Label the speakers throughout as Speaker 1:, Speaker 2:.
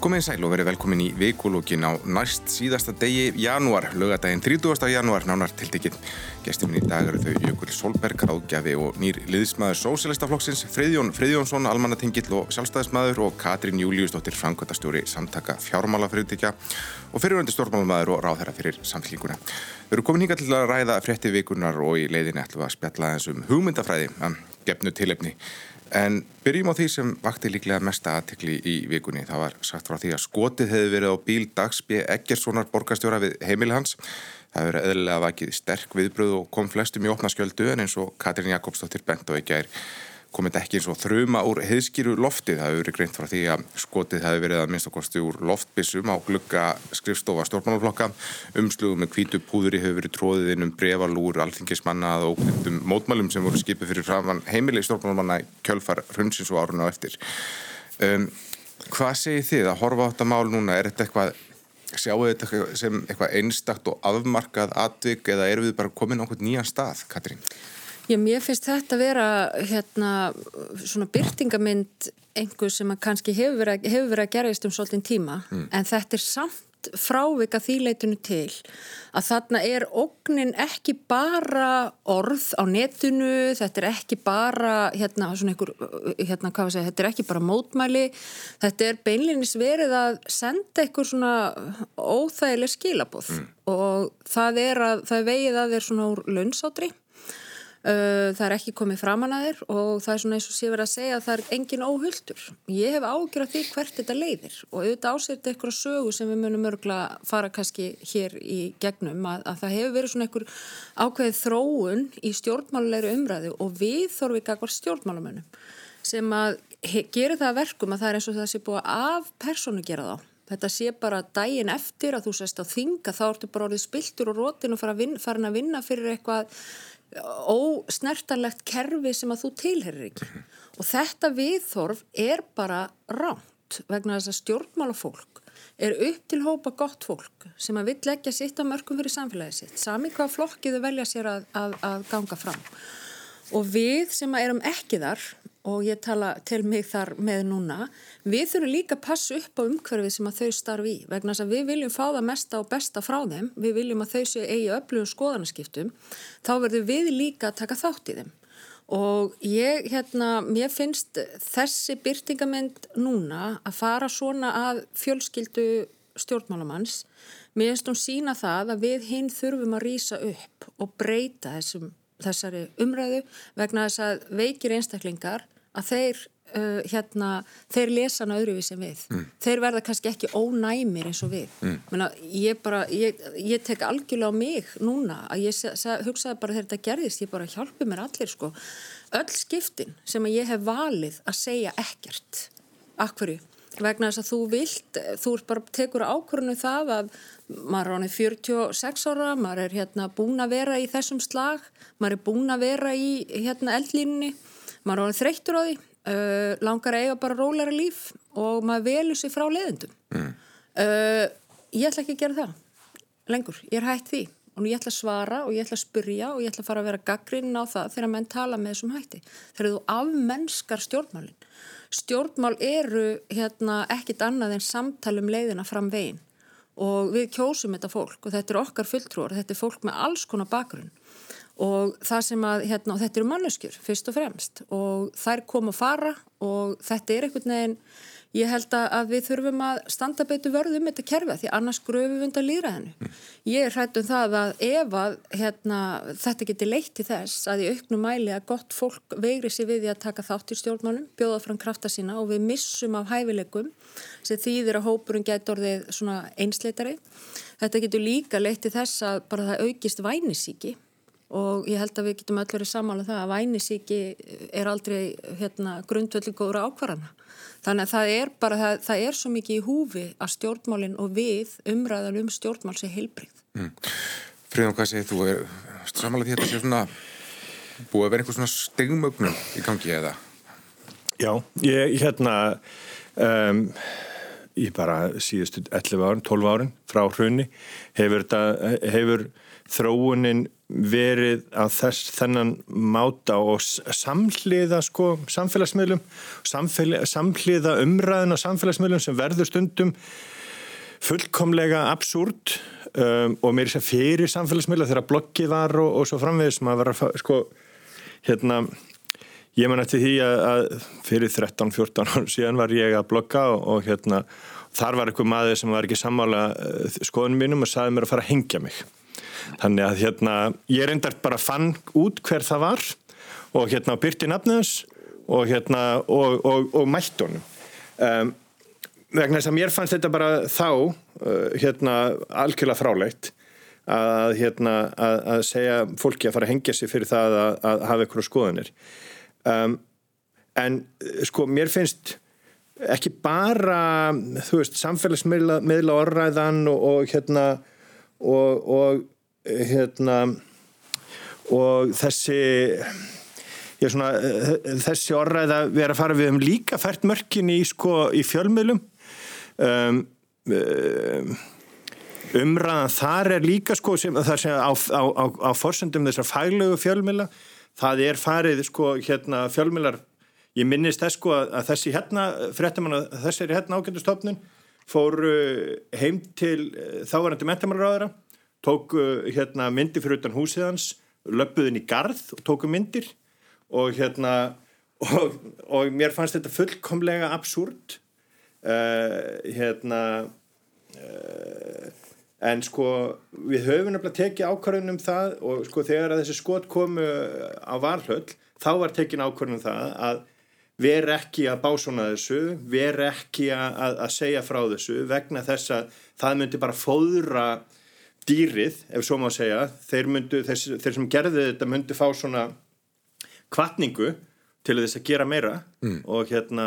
Speaker 1: Komið sæl og verið velkomin í vikulókin á næst síðasta degi janúar, lögadaginn 30. janúar, nánar tiltekið. Gestiminn í dag eru þau Jökull Solberg, ráðgjafi og nýr liðsmaður Sósélistaflokksins, Friðjón Friðjónsson, almannatingill og sjálfstæðismadur og Katrín Júliusdóttir, framkvæmtastjóri samtaka fjármálafriðdykja og fyrirvöndi stórmálamadur og ráðherra fyrir samfélíkuna. Þau eru komin hingað til að ræða frétti vikunar og í leiðinni ætlum við að spjalla þessum hugmyndafræði, gefnu tilefni. En byrjum á því sem vakti líklega mesta aðtekli í vikunni. Það var sagt frá því að skotið hefði verið á bíl Dagsby Eggerssonar borgastjóra við heimili hans. Það verið eðlilega vakið sterk viðbröð og kom flestum í opna skjöldu en eins og Katrín Jakobsdóttir bent og ekki er komið ekki eins og þruma úr heiðskýru loftið. Það hefur verið greint frá því að skotið hefði verið að minnst okkarstu úr loftbissum á glugga skrifstofa stjórnmálaflokka. Umslugum með kvítu púðuri hefur verið tróðið inn um brefalúr, alþingismanna og ókvöndum mótmælum sem voru skipið fyrir framann heimili stjórnmálamanna kjölfar hrunsins og árun á eftir. Um, hvað segir þið að horfa á þetta mál núna? Er þetta eitthvað, sjáu þetta sem eitthvað einstakt og afmarkað atvik eða eru við bara komin á einhvern nýjan stað, Katrín?
Speaker 2: Já, mér finnst þetta að vera hérna svona byrtingamind einhver sem kannski hefur verið, hefur verið að gera í stum svolítinn tíma mm. en þetta er samt frávika þýleitinu til að þarna er ógnin ekki bara orð á netinu, þetta er ekki bara hérna svona einhver, hérna hvað að segja, þetta er ekki bara mótmæli, þetta er beinlinis verið að senda einhver svona óþægileg skilabóð mm. og það er að, það vegið að þeir svona úr launsátri Uh, það er ekki komið framan að þér og það er svona eins og sé verið að segja að það er engin óhulltur. Ég hef ágjör að því hvert þetta leiðir og auðvitað ásett eitthvað sögu sem við munum örgla fara kannski hér í gegnum að, að það hefur verið svona einhver ákveðið þróun í stjórnmálulegri umræðu og við þorfum ekki að hvað stjórnmálumönnum sem að gera það verkum að það er eins og það sé búið af personu gera þá. Þetta sé bara dægin eftir að þú sést á þinga þá ertu bara orðið spiltur og rótin og fara að vinna fyrir eitthvað ósnertanlegt kerfi sem að þú tilherir ekki. Og þetta viðþorf er bara ránt vegna þess að stjórnmála fólk er upp til hópa gott fólk sem að vill leggja sitt á mörgum fyrir samfélagið sitt sami hvað flokkiðu velja sér að, að, að ganga fram. Og við sem að erum ekki þar og ég tala til mig þar með núna. Við þurfum líka að passa upp á umhverfið sem að þau starfi í vegna þess að við viljum fá það mesta og besta frá þeim. Við viljum að þau séu eigi öflugum skoðanaskiptum. Þá verður við líka að taka þátt í þeim. Og ég, hérna, mér finnst þessi byrtingament núna að fara svona að fjölskyldu stjórnmálamanns. Mér finnst hún sína það að við hinn þurfum að rýsa upp og breyta þessum þessari umræðu vegna þess að veikir einstaklingar að þeir uh, hérna, þeir lesa hana öðruvísi við mm. þeir verða kannski ekki ónæmir eins og við mm. Menna, ég, bara, ég, ég tek algjörlega á mig núna að ég hugsaði bara þegar þetta gerðist ég bara hjálpi mér allir sko öll skiptin sem ég hef valið að segja ekkert akkurju vegna þess að þú vilt, þú bara tekur ákvörðinu það að maður er ánið 46 ára, maður er hérna búin að vera í þessum slag, maður er búin að vera í hérna eldlínunni, maður er ánið þreyttur á því, uh, langar að eiga bara rólæra líf og maður velur sér frá leðendum. Mm. Uh, ég ætla ekki að gera það lengur, ég er hægt því og ég ætla að svara og ég ætla að spurja og ég ætla að fara að vera gaggrinn á það þegar menn tala með þessum hætti. Þegar þú afmennskar stjórnmálinn stjórnmál eru hérna ekkit annað en samtalum leiðina fram veginn og við kjósum þetta fólk og þetta er okkar fulltrúar, þetta er fólk með alls konar bakgrunn. Og það sem að, hérna, þetta eru manneskjur fyrst og fremst. Og þær kom að fara og þetta er einhvern veginn Ég held að við þurfum að standa betur vörðum þetta kerfa því annars gröfum við undan líðræðinu. Mm. Ég er hrætt um það að ef að hérna, þetta getur leitt til þess að í auknum mæli að gott fólk veigri sér við því að taka þátt í stjórnmálum, bjóða fram krafta sína og við missum af hæfileikum sem þýðir að hópurinn getur orðið svona einsleitari. Þetta getur líka leitt til þess að bara það aukist vænisíki og ég held að við getum öll verið samála um það að vænisíki er aldrei hérna, grundvöldi góður ákvarðana. Þannig að það er bara, það, það er svo mikið í húfi að stjórnmálinn og við umræðan um stjórnmál sé heilbrið. Mm.
Speaker 1: Fríðan, hvað segir þú? Samála því að þetta sé svona búið að vera einhvers svona stegumögnum í gangi eða?
Speaker 3: Já, ég hérna um, ég bara síðustu 11 árin, 12 árin frá hrunni hefur, hefur þróunin verið á þess þennan máta og samhliða sko samfélagsmiðlum samhliða umræðin á samfélagsmiðlum sem verður stundum fullkomlega absúrt um, og mér er þess að fyrir samfélagsmiðla þegar bloggið var og, og svo framvegis maður var að sko hérna ég man eftir því að, að fyrir 13-14 ár síðan var ég að blogga og, og hérna þar var einhver maður sem var ekki sammála uh, skoðunum mínum og saði mér að fara að hengja mig þannig að hérna ég reyndart bara fann út hver það var og hérna byrti nafnus og hérna og, og, og mættunum um, vegna þess að mér fannst þetta bara þá uh, hérna algjörlega fráleitt að hérna að, að segja fólki að fara að hengja sig fyrir það að, að hafa eitthvað skoðunir um, en sko mér finnst ekki bara þú veist samfélagsmiðla orðræðan og, og hérna og, og hérna og þessi já, svona, þessi orðræða við erum að fara við um líka fært mörkin í, sko, í fjölmiðlum. Um, um, umræðan þar er líka sko sem, þar sem á, á, á, á forsendum þessar fælögu fjölmiðla það er farið sko hérna fjölmiðlar ég minnist þess sko að þessi hérna fréttamann að þessi er hérna ágændustofnun fór heim til eh, þávarandi mentamálaráðara tóku hérna myndir fyrir utan húsið hans löpuðin í garð og tóku myndir. Og hérna og, og mér fannst þetta fullkomlega absúrt uh, hérna uh, en sko við höfum nefnilega tekið ákvarðunum um það og sko þegar að þessi skot komu á varhlöll þá var tekin ákvarðunum um það að veri ekki að básona þessu, veri ekki að, að segja frá þessu vegna þess að það myndi bara fóðra dýrið, ef svo má segja þeir, myndu, þeir, þeir sem gerði þetta myndi fá svona kvartningu til þess að gera meira mm. og hérna,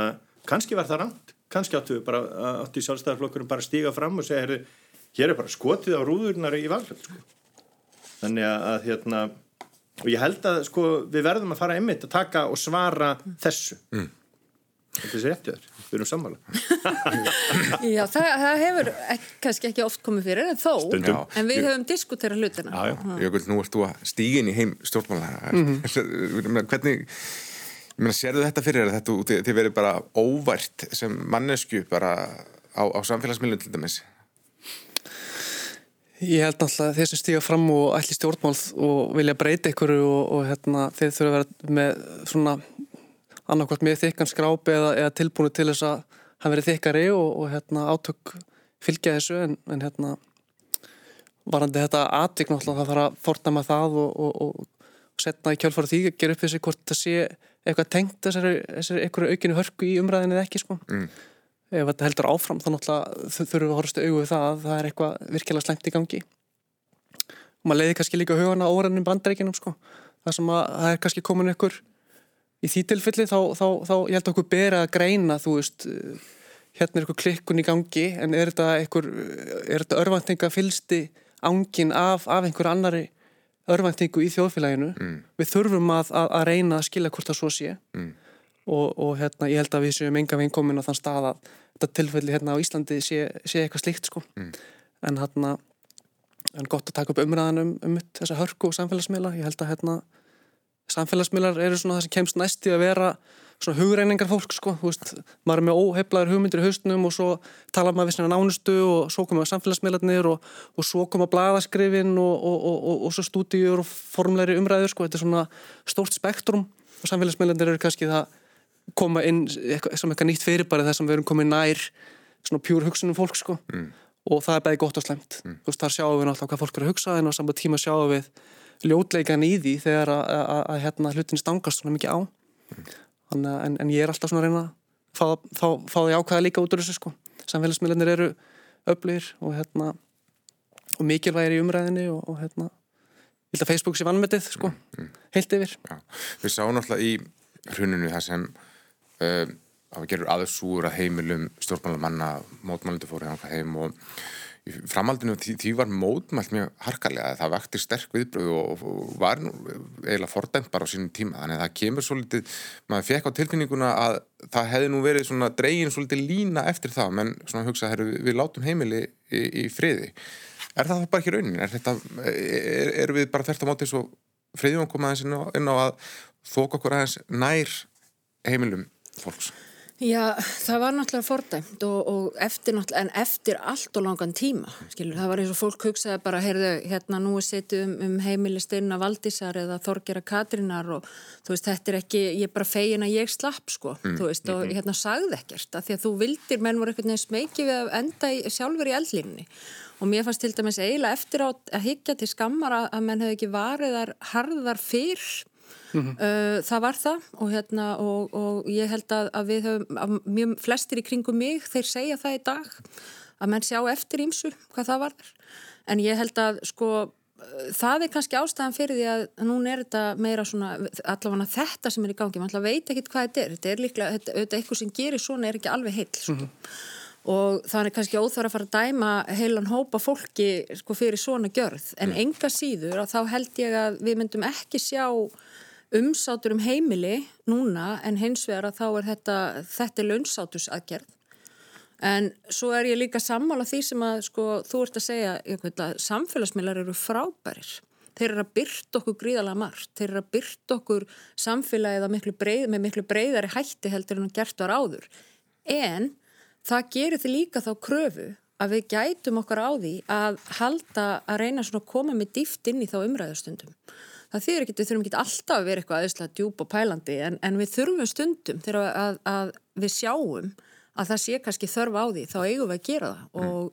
Speaker 3: kannski var það ránt kannski áttu við bara, áttu í sjálfstæðarflokkurum bara stíga fram og segja, hér er bara skotið á rúðurnar í valhjöld sko. þannig að hérna og ég held að sko við verðum að fara einmitt að taka og svara þessu mm. þetta sér eftir þér við erum sammála.
Speaker 2: Já, það, það hefur ek, kannski ekki oft komið fyrir en þó, Stundum. en við höfum diskutera hlutina.
Speaker 1: Já, já. Jökull, nú ert þú að stígin í heim stjórnmála. Mm -hmm. hvernig ég meina, sérðu þetta fyrir þetta, þið, þið verið bara óvært sem mannesku bara á, á samfélagsmiðlun til dæmis?
Speaker 4: Ég held náttúrulega að þeir sem stíga fram og ætli stjórnmál og vilja breyta ykkur og, og hérna, þeir þurfa að vera með svona annarkvæmt með þykkan skrápi eða, eða tilbúinu til þess að hann verið þykkari og, og hérna, átök fylgja þessu en, en hérna varandi þetta atvik náttúrulega það þarf að forna með það og, og setna í kjálfara því að gera upp þessi hvort það sé eitthvað tengt þessari, þessari einhverju aukinu hörku í umræðinu eða ekki sko. Mm. Ef þetta heldur áfram þá náttúrulega þurfum við að horfstu auðvið það að það er eitthvað virkilega slengt í gangi. Og maður leiði kannski líka hugana órannum bandreikinum sko. Það sem að það er kannski komin ykkur í því tilfelli þá, þá, þá ég held okkur bera að greina þú veist hérna er ykkur klikkun í gangi en er þetta ykkur er þetta örvæntinga fylsti ángin af, af einhver annari örvæntingu í þjóðfélaginu mm. við þurfum að, að, að reyna að skilja hvort það svo sé mm. og, og hérna ég held að við séum enga veginn komin á þann stað að þetta tilfelli hérna á Íslandi sé, sé eitthvað slíkt sko mm. en hérna en gott að taka upp umræðan um, um þessa hörku og samfélagsmiðla ég held að hérna samfélagsmiðlar eru svona það sem kemst næst í að vera svona hugreiningar fólk sko veist, maður er með óheiflaður hugmyndir í haustnum og svo tala maður við svona nánustu og svo koma samfélagsmiðlarnir og, og svo koma bladaskrifin og, og, og svo stúdíur og formleiri umræður sko þetta er svona stórt spektrum og samfélagsmiðlarnir eru kannski það koma inn sem eitthvað nýtt fyrirbæri þar sem við erum komið nær svona pjúr hugsunum fólk sko mm. og það er bæði gott og slemt mm. þú veist þar sjáum við náttúrulega hvað fólk eru að hugsa en á saman tíma sjáum við ljótleikan í því þegar að hérna hlutin stangast svona mikið á en, en ég er alltaf svona að reyna að fá, því ákvæða líka út úr þessu sko samfélagsmiðlunir eru öflugir og hérna og mikilvægir í umræðinni og, og hérna ég held að Facebook sé vannmetið sko mm, mm. heilt yfir Já.
Speaker 1: Við sáum náttúrulega í hruninu það sem uh, að við gerum aðersúur að heimilum stjórnmálamanna mótmálundu fóru heim og framhaldinu því, því var mótmælt mjög harkalega það vakti sterk viðbröð og, og var eiginlega fordæmt bara á sínum tíma þannig að það kemur svo litið maður fekk á tilfinninguna að það hefði nú verið svona dregin svo litið lína eftir það menn svona hugsa, herru, við látum heimili í, í friði Er það bara ekki raunin? Er, þetta, er, er við bara þert á móti svo friðjum að koma aðeins inn á, inn á að þóka okkur aðeins nær heimilum fólks?
Speaker 2: Já, það var náttúrulega fordæmt og, og eftir náttúrulega, en eftir allt og langan tíma, skilur, það var eins og fólk hugsaði bara, heyrðu, hérna nú er setið um, um heimilisteinna Valdísar eða Þorgera Katrínar og þú veist, þetta er ekki, ég er bara fegin að ég slapp, sko, mm, þú veist, og mm hérna sagði ekkert, af því að þú vildir, menn voru veginn smekið við að enda í, sjálfur í eldlínni og mér fannst til dæmis eiginlega eftir á að higgja til skammar að, menn hefði ekki variðar harðar fyrr Mm -hmm. uh, það var það og, hérna, og, og ég held að, að við höfum, að mjög flestir í kringum mig, þeir segja það í dag að menn sjá eftir ímsu hvað það var en ég held að sko það er kannski ástæðan fyrir því að núna er þetta meira svona allavega þetta sem er í gangi, mann veit ekki hvað þetta er þetta er líklega, þetta, þetta eitthvað sem gerir svona er ekki alveg heil sko. mm -hmm. og það er kannski óþára að fara að dæma heilan hópa fólki sko, fyrir svona gjörð en mm. enga síður að þá held ég að við myndum ekki sjá umsátur um heimili núna en hins vegar að þá er þetta, þetta er launsátusaðgerð. En svo er ég líka sammála því sem að sko, þú ert að segja að samfélagsmiðlar eru frábærir. Þeir eru að byrta okkur gríðalega margt. Þeir eru að byrta okkur samfélagið miklu breið, með miklu breyðari hætti heldur en gert var áður. En það gerir þið líka þá kröfu að við gætum okkar á því að halda að reyna að koma með dýft inn í þá umræðustundum það þýr ekki, við þurfum ekki alltaf að vera eitthvað aðeinslega djúb og pælandi en, en við þurfum stundum þegar að, að við sjáum að það sé kannski þörf á því, þá eigum við að gera það mm.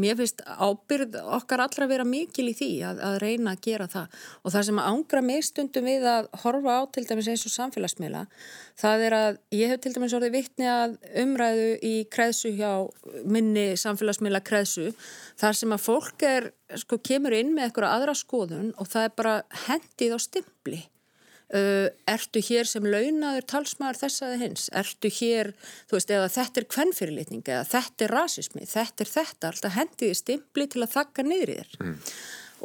Speaker 2: Mér finnst ábyrð okkar allra vera mikil í því að, að reyna að gera það. Og það sem ángra mig stundum við að horfa á til dæmis eins og samfélagsmiðla það er að ég hef til dæmis orðið vittni að umræðu í kreðsu hjá minni samfélagsmiðla kreðsu þar sem að fólk er, sko, kemur inn með eitthvað aðra skoðun og það er bara hendið á stimpli Uh, ertu hér sem launaður talsmaður þess aðeins hins, ertu hér þú veist, eða þetta er kvennfyrirlitning eða þetta er rasismi, þetta er þetta alltaf hendiði stimpli til að þakka niður í þér. Mm.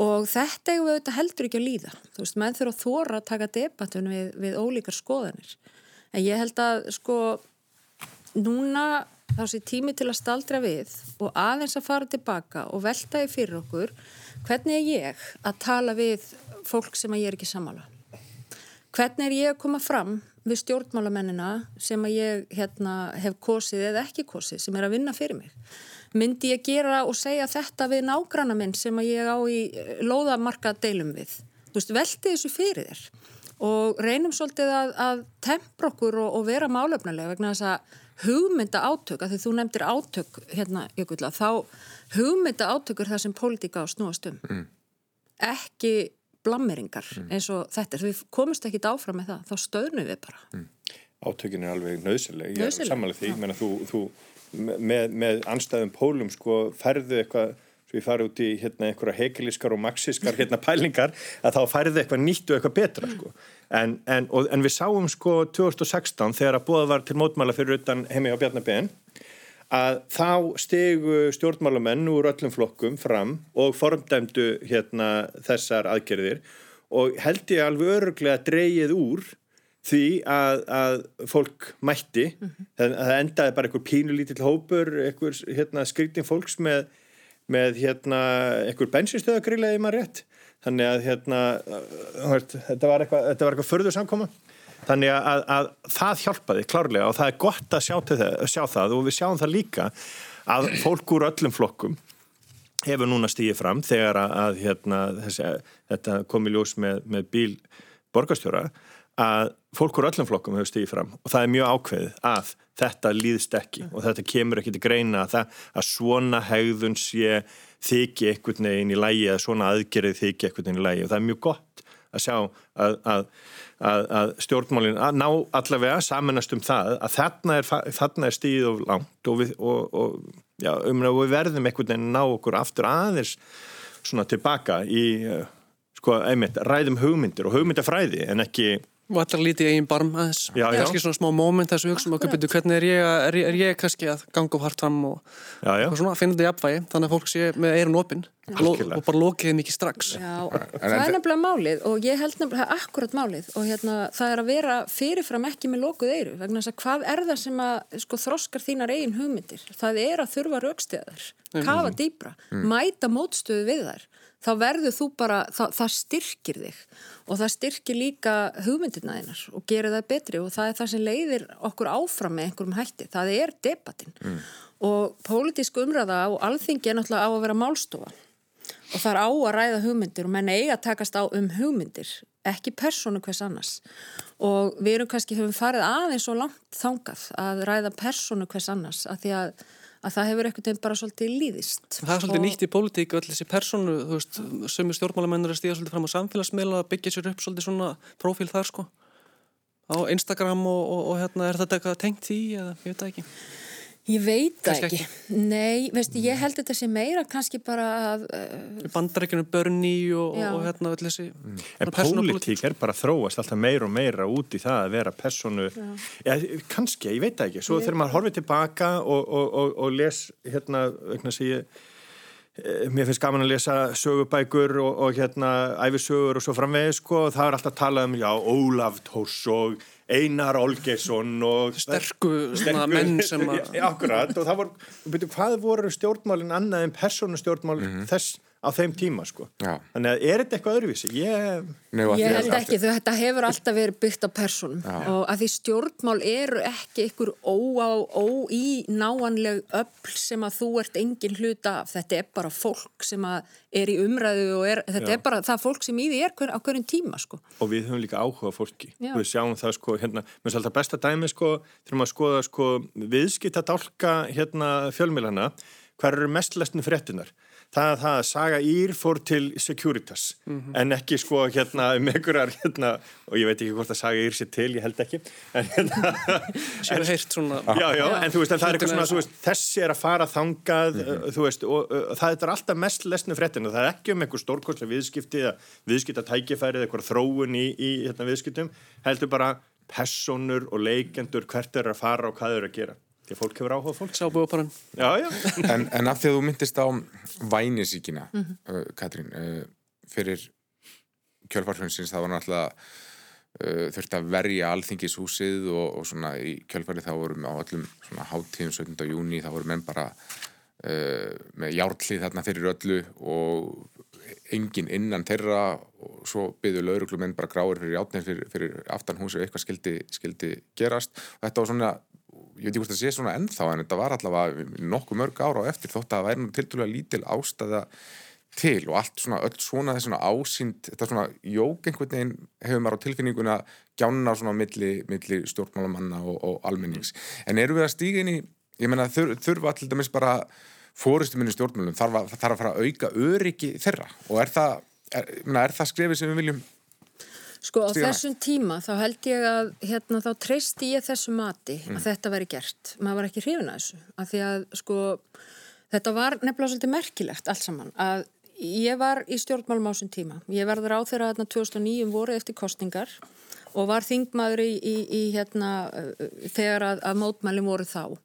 Speaker 2: og þetta er auðvitað heldur ekki að líða, þú veist menn þurfa að þóra að taka debattun við, við ólíkar skoðanir, en ég held að sko, núna þá sé tími til að staldra við og aðeins að fara tilbaka og velta í fyrir okkur, hvernig er ég að tala við fólk sem að ég er ekki samála Hvernig er ég að koma fram við stjórnmálamennina sem að ég hérna, hef kosið eða ekki kosið sem er að vinna fyrir mig? Myndi ég gera og segja þetta við nágrana minn sem að ég á í eh, loðamarka deilum við? Þú veist, velti þessu fyrir þér og reynum svolítið að, að tempra okkur og, og vera málefnilega vegna þess að hugmynda átök, að því þú nefndir átök hérna, ykkurla, þá hugmynda átökur það sem pólitíka á snúast um. Mm. Ekki blammeringar mm. eins og þetta er. Við komumst ekki áfram með það, þá stöðnum við bara. Mm.
Speaker 3: Átökin er alveg nöðsileg, ég er samanlega því, menna þú, þú með, með anstæðum pólum sko færðu eitthvað svo ég fari út í hérna einhverja heikilískar og maxiskar hérna pælingar að þá færðu eitthvað nýtt og eitthvað betra sko en, en, og, en við sáum sko 2016 þegar að búða var til mótmála fyrir utan heimi á Bjarnabén að þá stegu stjórnmálamenn úr öllum flokkum fram og formdæmdu hérna þessar aðgerðir. Og held ég alveg öruglega dreyið úr því að, að fólk mætti, mm -hmm. það, það endaði bara einhver pínulítill hópur, einhver hérna, skritin fólks með, með hérna, einhver bensinstöðagrilaði maður rétt, þannig að hérna, þetta var eitthvað, eitthvað förður samkoma þannig að, að það hjálpaði klárlega og það er gott að sjá, það, sjá það og við sjáum það líka að fólk úr öllum flokkum hefur núna stíðið fram þegar að, að hérna, þessi, þetta kom í ljós með, með bíl borgastjóra að fólk úr öllum flokkum hefur stíðið fram og það er mjög ákveðið að þetta líðst ekki og þetta kemur ekki til greina að, það, að svona hegðun sé þykji ekkert neginn í lægi eða svona aðgerið þykji ekkert neginn í lægi og það er mjög gott að sjá að, að að, að stjórnmálinn að ná allavega samanast um það að þarna er, þarna er stíð og langt og við, og, og, já, um, við verðum einhvern veginn að ná okkur aftur aðeins svona tilbaka í uh, sko, einmitt, ræðum hugmyndir og hugmyndafræði en ekki
Speaker 4: og allar lítið eigin barm aðeins. Já, já. kannski svona smá móment þess að hugsa um okkur byrju hvernig er ég, er, er ég kannski að ganga upp hart fram og,
Speaker 3: já,
Speaker 4: og svona finna þetta í apvægi þannig að fólk sé með eirun opinn og bara lokið mikið strax.
Speaker 2: Já, það er nefnilega málið og ég held nefnilega akkurat málið og hérna það er að vera fyrirfram ekki með lokuð eyru vegna þess að hvað er það sem að sko þroskar þínar eigin hugmyndir? Það er að þurfa rauksteðar, kafa dýbra mæta mótstöðu við þær þá verður þú bara, það, það styrkir þig og það styrkir líka hugmyndirna þínar og gerir það betri og það er það sem leiðir okkur áfram með einhverjum hætti, það er debatin mm. og pólitísk umræða og alþingi er náttúrulega á að vera málstofa. Og það er á að ræða hugmyndir og menn eiga að takast á um hugmyndir ekki persónu hvers annars. Og við erum kannski, höfum farið aðeins og langt þangað að ræða persónu hvers annars að því að, að það hefur ekkert einn bara svolítið líðist
Speaker 4: Það er svolítið og... nýtt í pólitík öll þessi persónu, þú veist, sömu stjórnmálamennur að stíða svolítið fram á samfélagsmiðla byggja sér upp svolítið svona profíl þar sko. Á Instagram og, og, og hérna er þetta eitthvað tengt því eða ég veit ekki
Speaker 2: Ég veit það ekki. ekki. Nei, veistu, ég held þetta sé meira kannski bara að...
Speaker 4: Uh, Bandarækjunum börni og, og hérna öll þessi...
Speaker 3: Mm. En pólitík er bara þróast alltaf meira og meira út í það að vera personu... Já, kannski, ég veit það ekki. Svo þegar maður horfið tilbaka og, og, og les hérna, vegna sem ég... Eh, mér finnst gaman að lesa sögubækur og hérna æfisögur og svo framvegið sko og það er alltaf að tala um, já, Ólaf Tórs og Einar Olgesson og
Speaker 4: sterku, sterku menn sem að
Speaker 3: akkurat og það voru, betur, hvað voru stjórnmálinn annað en persónustjórnmál mm -hmm. þess á þeim tíma sko Já. þannig að er þetta eitthvað öðruvísi? Ég,
Speaker 2: Nei, ég held ekki, þú, þetta hefur alltaf verið byggt á personum Já. og að því stjórnmál eru ekki ykkur ó, á, ó í náanleg öll sem að þú ert engin hluta af, þetta er bara fólk sem að er í umræðu og er, þetta Já. er bara það fólk sem í því er hver, á hverjum tíma sko.
Speaker 3: Og við höfum líka áhuga fólki við sjáum það sko, hérna, mér finnst alltaf besta dæmi sko, þurfum að skoða sko viðskipt að dálka hérna fjölmilana, hver eru mest lesnu fréttinar það að það að Saga Ír fór til Securitas mm -hmm. en ekki sko hérna um einhverjar hérna og ég veit ekki hvort að Saga Ír sé til, ég held ekki en hérna
Speaker 4: en, svona,
Speaker 3: já, já, já, en þú veist, en það er eitthvað svona veist, þessi er að fara þangað mm -hmm. þú veist, og, og það er alltaf mest lesnu fréttin og það er ekki um einhver stórkonslega viðskipti eða viðskiptatækifæri eða eitthvað þróun í, í hérna, viðskiptum heldur bara personur og leikendur hvert er að fara og hvað er að gera Því að fólk hefur áhuga fólk.
Speaker 4: Sábúaparan.
Speaker 3: Já, já.
Speaker 1: en, en af því að þú myndist á vænisíkina, mm -hmm. uh, Katrín, uh, fyrir kjölfarhundsins, það var náttúrulega uh, þurfti að verja alþingishúsið og, og svona í kjölfarið þá vorum á öllum svona háttíðum 17. júni, þá vorum menn bara uh, með járlið þarna fyrir öllu og engin innan þeirra og svo byggðu lauruglumenn bara gráir fyrir játnir fyrir, fyrir aftanhúsi og eitthvað skildi, skildi gerast og þetta var svona ég veit ekki hvort það sé svona ennþá en þetta var allavega nokkuð mörg ára á eftir þótt að það væri tildulega lítil ástæða til og allt svona öll svona þess svona ásýnd þetta svona jók einhvern veginn hefur maður á tilfinninguna gjána svona milli, milli stjórnmálamanna og, og almennings. En eru við að stíga inn í ég menna þur, þurfa alltaf mis bara fórustuminni stjórnmálum þarf að, þarf að fara að auka öryggi þeirra? Og er það, er, er það skrefið sem við viljum
Speaker 2: Sko á þessum tíma þá held ég að hérna þá treysti ég þessu mati að mm. þetta veri gert. Maður var ekki hrifin að þessu. Að því að sko þetta var nefnilega svolítið merkilegt allt saman. Að ég var í stjórnmálum á þessum tíma. Ég verður á þeirra hérna 2009 voru eftir kostingar og var þingmaður í, í, í hérna þegar að, að mótmælum voru þá.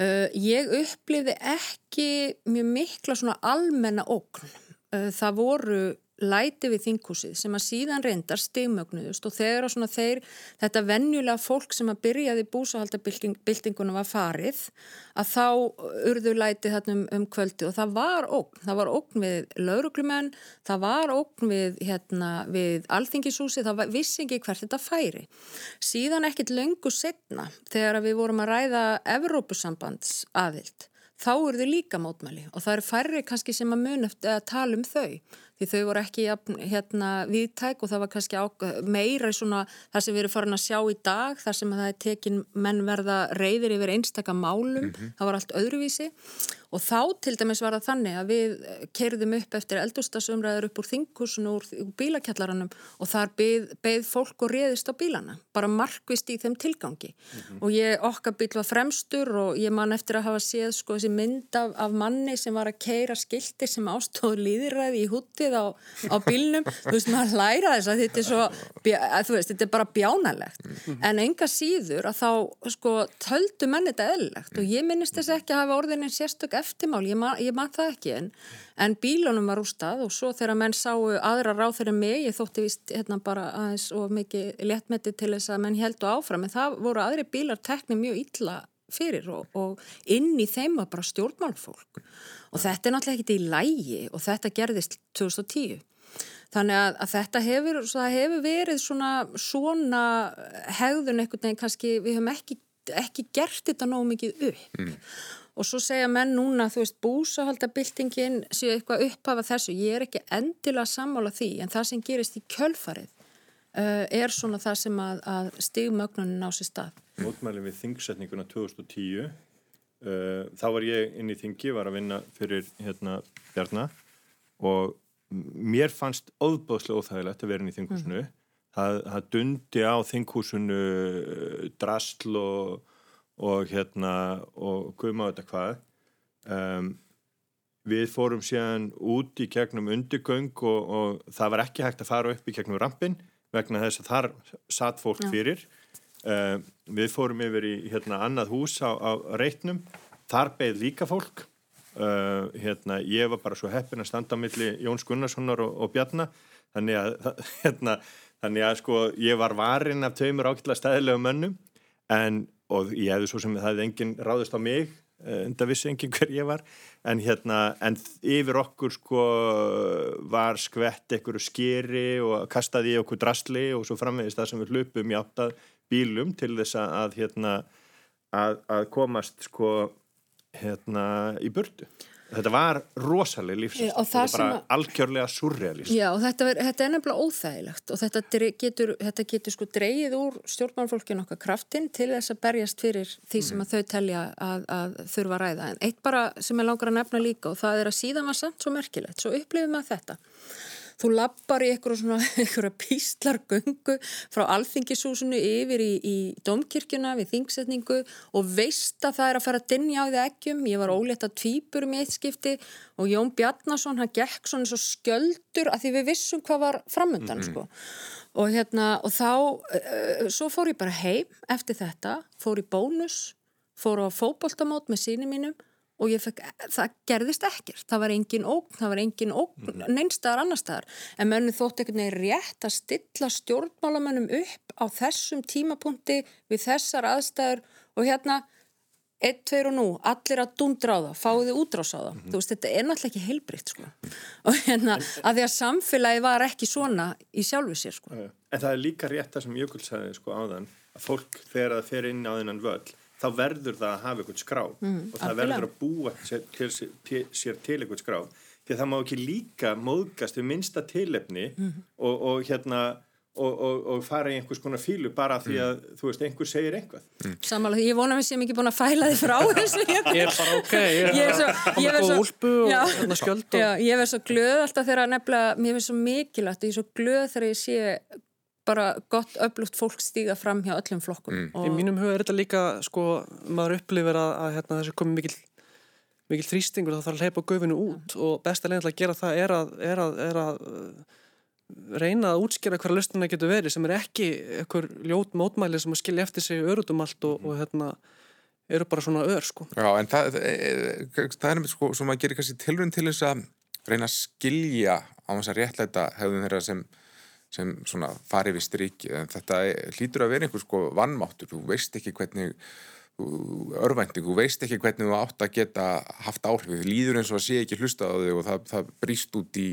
Speaker 2: Uh, ég upplifði ekki mjög mikla svona almenna okn. Uh, það voru læti við þinghúsið sem að síðan reyndar stigmögnuðust og þegar á svona þeir þetta vennjulega fólk sem að byrjaði búsahaldabildingunum var farið að þá urðu læti þarna um, um kvöldi og það var ógn, það var ógn við lauruglumenn, það var ógn við, hérna, við alþingishúsi, það var, vissi ekki hvert þetta færi. Síðan ekkit löngu setna þegar við vorum að ræða Evrópusambands aðild þá eru þau líka mótmæli og það eru færri kannski sem að mun eftir að tala um þau því þau voru ekki hérna viðtæk og það var kannski meira svona það sem við erum farin að sjá í dag þar sem það er tekin menn verða reyðir yfir einstaka málum, mm -hmm. það var allt öðruvísi og þá til dæmis var það þannig að við kerðum upp eftir eldustasumræður upp úr þingusun og úr bílakjallaranum og þar beð, beð fólk og réðist á bílana, bara markvist í þeim tilgangi mm -hmm. og ég okkar bíl var fremstur og ég man eftir að hafa séð sko þessi mynd af, af manni sem var að keira skildi sem ástóðu líðiræði í húttið loftið á, á bílnum. Þú veist, maður læra þess að þetta er svo þú veist, þetta er bara bjánalegt. En enga síður að þá sko, töldu menn þetta eðlilegt. Og ég minnist þess ekki að hafa orðinni sérstök eftirmál, ég man, ég man það ekki en, en bílunum var úr stað og svo þegar menn sáu aðra ráð fyrir mig ég þótti vist hérna bara aðeins og mikið léttmeti til þess að menn heldu áfram. En það voru aðri bílar tekni mjög illa fyrir og, og inn í þeim var bara stjórnmálfólk og þetta er náttúrulega ekkit í lægi og þetta gerðist 2010 þannig að, að þetta hefur, hefur verið svona, svona hegðun einhvern veginn kannski við höfum ekki, ekki gert þetta nóg mikið upp. Mm. og svo segja menn núna þú veist búsahaldabildingin séu eitthvað upphafa þessu, ég er ekki endilega sammála því en það sem gerist í kjölfarið uh, er svona það sem að, að stigmögnunin á sér stað
Speaker 3: mótmæli við þingsetninguna 2010 uh, þá var ég inn í þingi, var að vinna fyrir hérna Bjarnar og mér fannst óðbóðslega óþægilegt að vera inn í þinghúsinu. Mm. það, það dundi á þinghúsinu drastl og, og hérna og guðma þetta hvað. Um, við fórum síðan út í gegnum undirgöng og, og það var ekki hægt að fara upp í gegnum rampin vegna þess að þar satt fólk fyrir Uh, við fórum yfir í hérna, annað hús á, á reitnum. Þar beigð líka fólk. Uh, hérna, ég var bara svo heppin að standa á milli Jóns Gunnarssonar og, og Bjarnar þannig að, hérna, þannig að sko, ég var varinn af tveimur ákveðla stæðilega mönnum. En, og ég hefði svo sem það hefði enginn ráðist á mig en það vissi enginn hver ég var en, hérna, en yfir okkur sko, var skvett einhverju skeri og kastaði í okkur drasli og svo framvegist það sem við hlupum í áttað bílum til þess að, hérna, að, að komast sko, hérna, í burtu. Þetta var rosalega lífsins, þetta var bara að... algjörlega surrealist.
Speaker 2: Já og þetta, ver, þetta er nefnilega óþægilegt og þetta getur, þetta getur sko dreyið úr stjórnmálfólkinu okkar kraftin til þess að berjast fyrir því sem að þau telja að, að þurfa að ræða. En eitt bara sem ég langar að nefna líka og það er að síðan var samt svo merkilegt, svo upplifum við þetta þú lappar í eitthvað svona eitthvað píslargöngu frá alþingisúsinu yfir í, í domkirkjuna við þingsetningu og veist að það er að fara að dinja á því ekkjum ég var ólétt að tvýpur um eitt skipti og Jón Bjarnason hann gekk svona svo sköldur að því við vissum hvað var framöndan mm -hmm. sko og hérna og þá uh, svo fór ég bara heim eftir þetta fór í bónus fór á fókbóltamót með síni mínum og fekk, það gerðist ekkert það var engin ógn, það var engin ógn mm -hmm. neinstæðar annar staðar, en mönnu þótt einhvern veginn rétt að stilla stjórnmálamönnum upp á þessum tímapunkti við þessar aðstæður og hérna Eitt, tveir og nú, allir að dundra á það, fáið þið útrás á það. Mm -hmm. Þú veist, þetta er náttúrulega ekki heilbrikt, sko. Og hérna, að því að samfélagi var ekki svona í sjálfu sér, sko.
Speaker 3: En það er líka rétt það sem Jökull sagði, sko, áðan, að fólk þegar það fer inn á þennan völd, þá verður það að hafa eitthvað skrá mm, og það verður að búa sér til, til, sér til eitthvað skrá því að það má ekki líka móðgast við minsta tilefni mm. og, og hérna og, og, og fara í einhvers konar fílu bara því að mm. þú veist, einhver segir einhvað
Speaker 2: mm. Samanlega, ég vona að við séum ekki búin að fæla þið frá þessu
Speaker 4: Ég er bara ok, ég er bara góð úlpu og hérna skjöld
Speaker 2: Já, ég verð svo glöð alltaf þegar nefnilega, mér finnst svo mikilvægt og ég er svo glöð þegar ég sé bara gott öflugt fólk stíga fram hjá öllum flokkum.
Speaker 4: Mm. Í mínum huga er þetta líka, sko, maður upplifir að, að hérna, þessu komi mikil, mikil þrýstingur þá þarf að leipa göfinu út mm. og besta leginn til að gera það er að, er að, er að uh, reyna að útskjara hverja lustunna getur verið sem er ekki einhver ljót mótmæli sem að skilja eftir sig örutum allt og, og hérna eru bara svona ör, sko.
Speaker 1: Já, en það, það, það er með, sko, sem að gera kannski tilrönd til þess að reyna að skilja á þess að réttlæta hefðum þeirra sem sem svona fari við striki en þetta hlýtur að vera einhvers sko vannmáttur, þú veist ekki hvernig örvænting, þú veist ekki hvernig þú átt að geta haft áhrif. Þú líður eins og að sé ekki hlusta á þig og það, það brýst út í,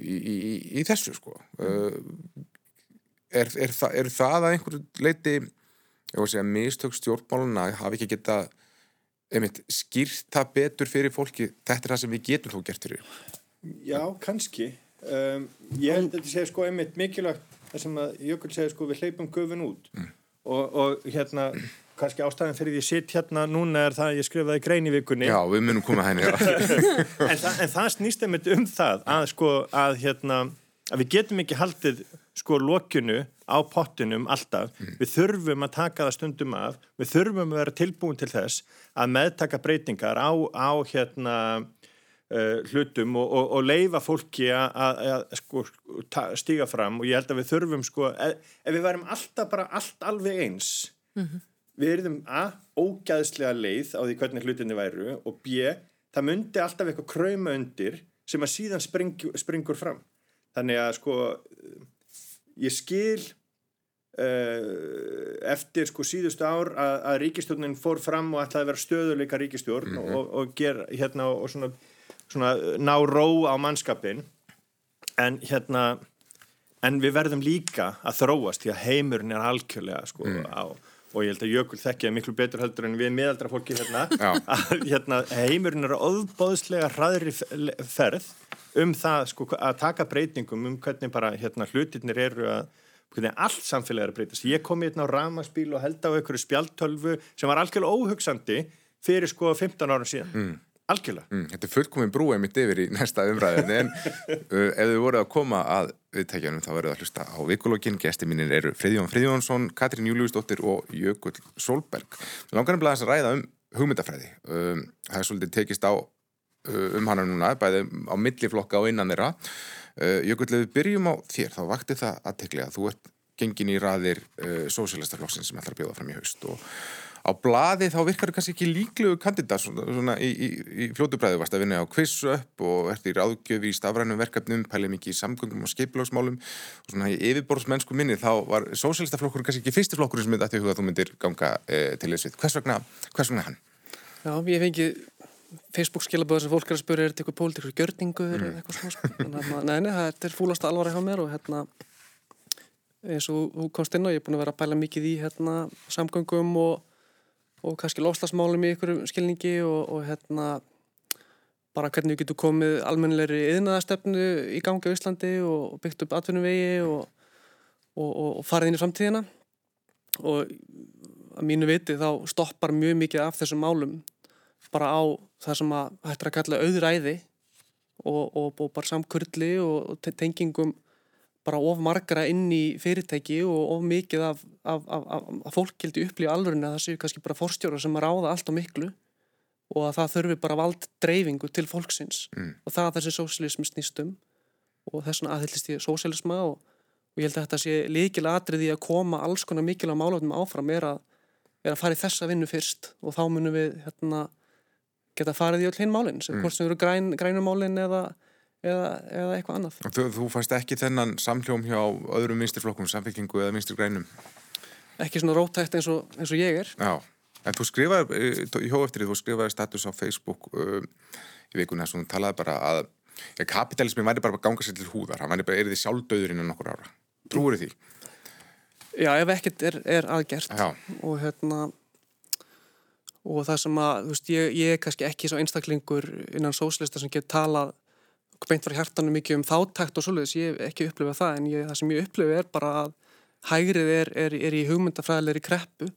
Speaker 1: í, í, í þessu sko. Mm. er, er, það, er það að einhverju leiti ég voru að segja mistök stjórnmáluna hafi ekki geta einmitt, skýrt það betur fyrir fólki þetta er það sem við getum þó gert fyrir.
Speaker 3: Já, kannski um, ég held að þetta sé sko einmitt mikilvægt það sem að Jökull segir sko við hleypum gufin út. Mm. og, og hérna kannski ástæðan fyrir því að ég sitt hérna núna er það að ég skrifaði grein í vikunni.
Speaker 1: Já, við munum koma henni
Speaker 3: en, þa en það snýst einmitt um það að sko að hérna að við getum ekki haldið sko lokjunu á pottinum alltaf, mm. við þurfum að taka það stundum af, við þurfum að vera tilbúin til þess að meðtaka breytingar á, á hérna uh, hlutum og, og, og leifa fólki að sko, stíga fram og ég held að við þurfum sko, ef, ef við værim alltaf bara allt alveg eins mm -hmm. við erum að ógæðslega leið á því hvernig hlutinni væru og b, það myndi alltaf eitthvað kræma undir sem að síðan spring, springur fram þannig að sko ég skil uh, eftir sko síðustu ár að, að ríkistjórnin fór fram og ætlaði að vera stöðuleika ríkistjórn mm -hmm. og, og ger hérna og svona, svona ná ró á mannskapin en hérna en við verðum líka að þróast því að heimurinn er algjörlega sko mm. á og ég held að Jökul þekkja miklu betur heldur en við meðaldra fólki hérna að hérna, heimurinn er ofbóðslega hraðri ferð um það sko, að taka breytingum um hvernig bara hérna, hlutirnir eru að hvernig allt samfélag er að breytast. Ég kom hérna á ramaspíl og held á einhverju spjaltölfu sem var algjörlega óhugsandi fyrir sko 15 ára síðan. Mm. Algjörlega.
Speaker 1: Mm. Þetta er fullkominn brúið mitt yfir í næsta umræðin en uh, ef þið voruð að koma að viðtækjanum þá verður það að hlusta á vikulógin. Gesti mínir eru Friðjón Friðjónsson, Katrín Júliusdóttir og Jökull Solberg. Langar nefnilega að ræða um hugmyndafræði. Um, það er svolítið tekist á uh, um hana núna, bæði á milliflokka og innan þeirra. Uh, Jökull, ef við byrjum á þér, þá vakti það aðtekli að þú ert gengin í raðir uh, sósélastaflokksinn sem ætlar að bjóða fram í haust og á bladi þá virkar það kannski ekki líklegu kandidat svona, svona í, í, í fljótubræðu varst að vinna á kvissu upp og ert í ráðgjöfi í stafrænum verkefnum, pælið mikið í samgöngum og skeipilagsmálum og svona í yfirborðsmennsku minni þá var sósélastaflokkur kannski ekki fyrstiflokkur sem myndi að þú myndir ganga eh, til þess við. Hvers vegna, hvers vegna hann?
Speaker 4: Já, ég fengi Facebook skilaböður sem fólk er að spyrja er þetta eitthvað pólitíkur gjörningur mm. eða eitthvað svona sko. Nei, nei, þetta er fúlast alvar hjá mér og hérna eins og þú komst inn á, ég er búin að vera að pæla mikið í hérna samgöngum og og kannski lofslagsmálum í ykkur skilningi og, og hérna bara hvernig við getum komið almennilegri yðnaðastefnu í gangi á Íslandi og byggt upp atvinnuvegi og, og, og farið inn í framtíðina. Og að mínu viti þá stoppar mjög mikið af þessum málum bara á það sem að hættir að kalla auðræði og bara samkurli og tengingum bara of margra inn í fyrirtæki og of mikið af, af, af, af fólkgildi upplýja alveg að það séu kannski bara forstjóra sem ráða allt á miklu og að það þurfi bara vald dreifingu til fólksins mm. og það er þessi sósialismi snýstum og þess vegna aðhyllist ég sósialisma og, og ég held að þetta sé líkilega atriði að koma alls konar mikilvæg málöfnum áfram er að, er að fara í þessa vinnu fyrst og þá munum við hérna, geta farið í öll hinn málinn, mm. hvort sem eru græn, grænumálinn eða eða, eða eitthvað annað.
Speaker 1: Þú, þú fannst ekki þennan samhljóm hjá öðrum vinstirflokkum, samfélkingu eða vinstir grænum?
Speaker 4: Ekki svona rótækt eins og, eins og ég er.
Speaker 1: Já, en þú skrifaði, eh, í hóeftrið, þú skrifaði status á Facebook uh, í vikuna sem þú talaði bara að ja, kapitalismin væri bara að ganga sér til húðar, hann væri bara erið í sjálfdauður innan nokkur ára. Trúur því?
Speaker 4: Já, ef ekkert er, er aðgert Já. og hérna og það sem að, þú veist, ég, ég er kannski ekki svo einstaklingur innan sóslista sem getur talað beint frá hjartanum mikið um þáttækt og svoleiðis, ég hef ekki upplifað það en ég, það sem ég upplifið er bara að hægrið er, er, er í hugmyndafræðilegri kreppu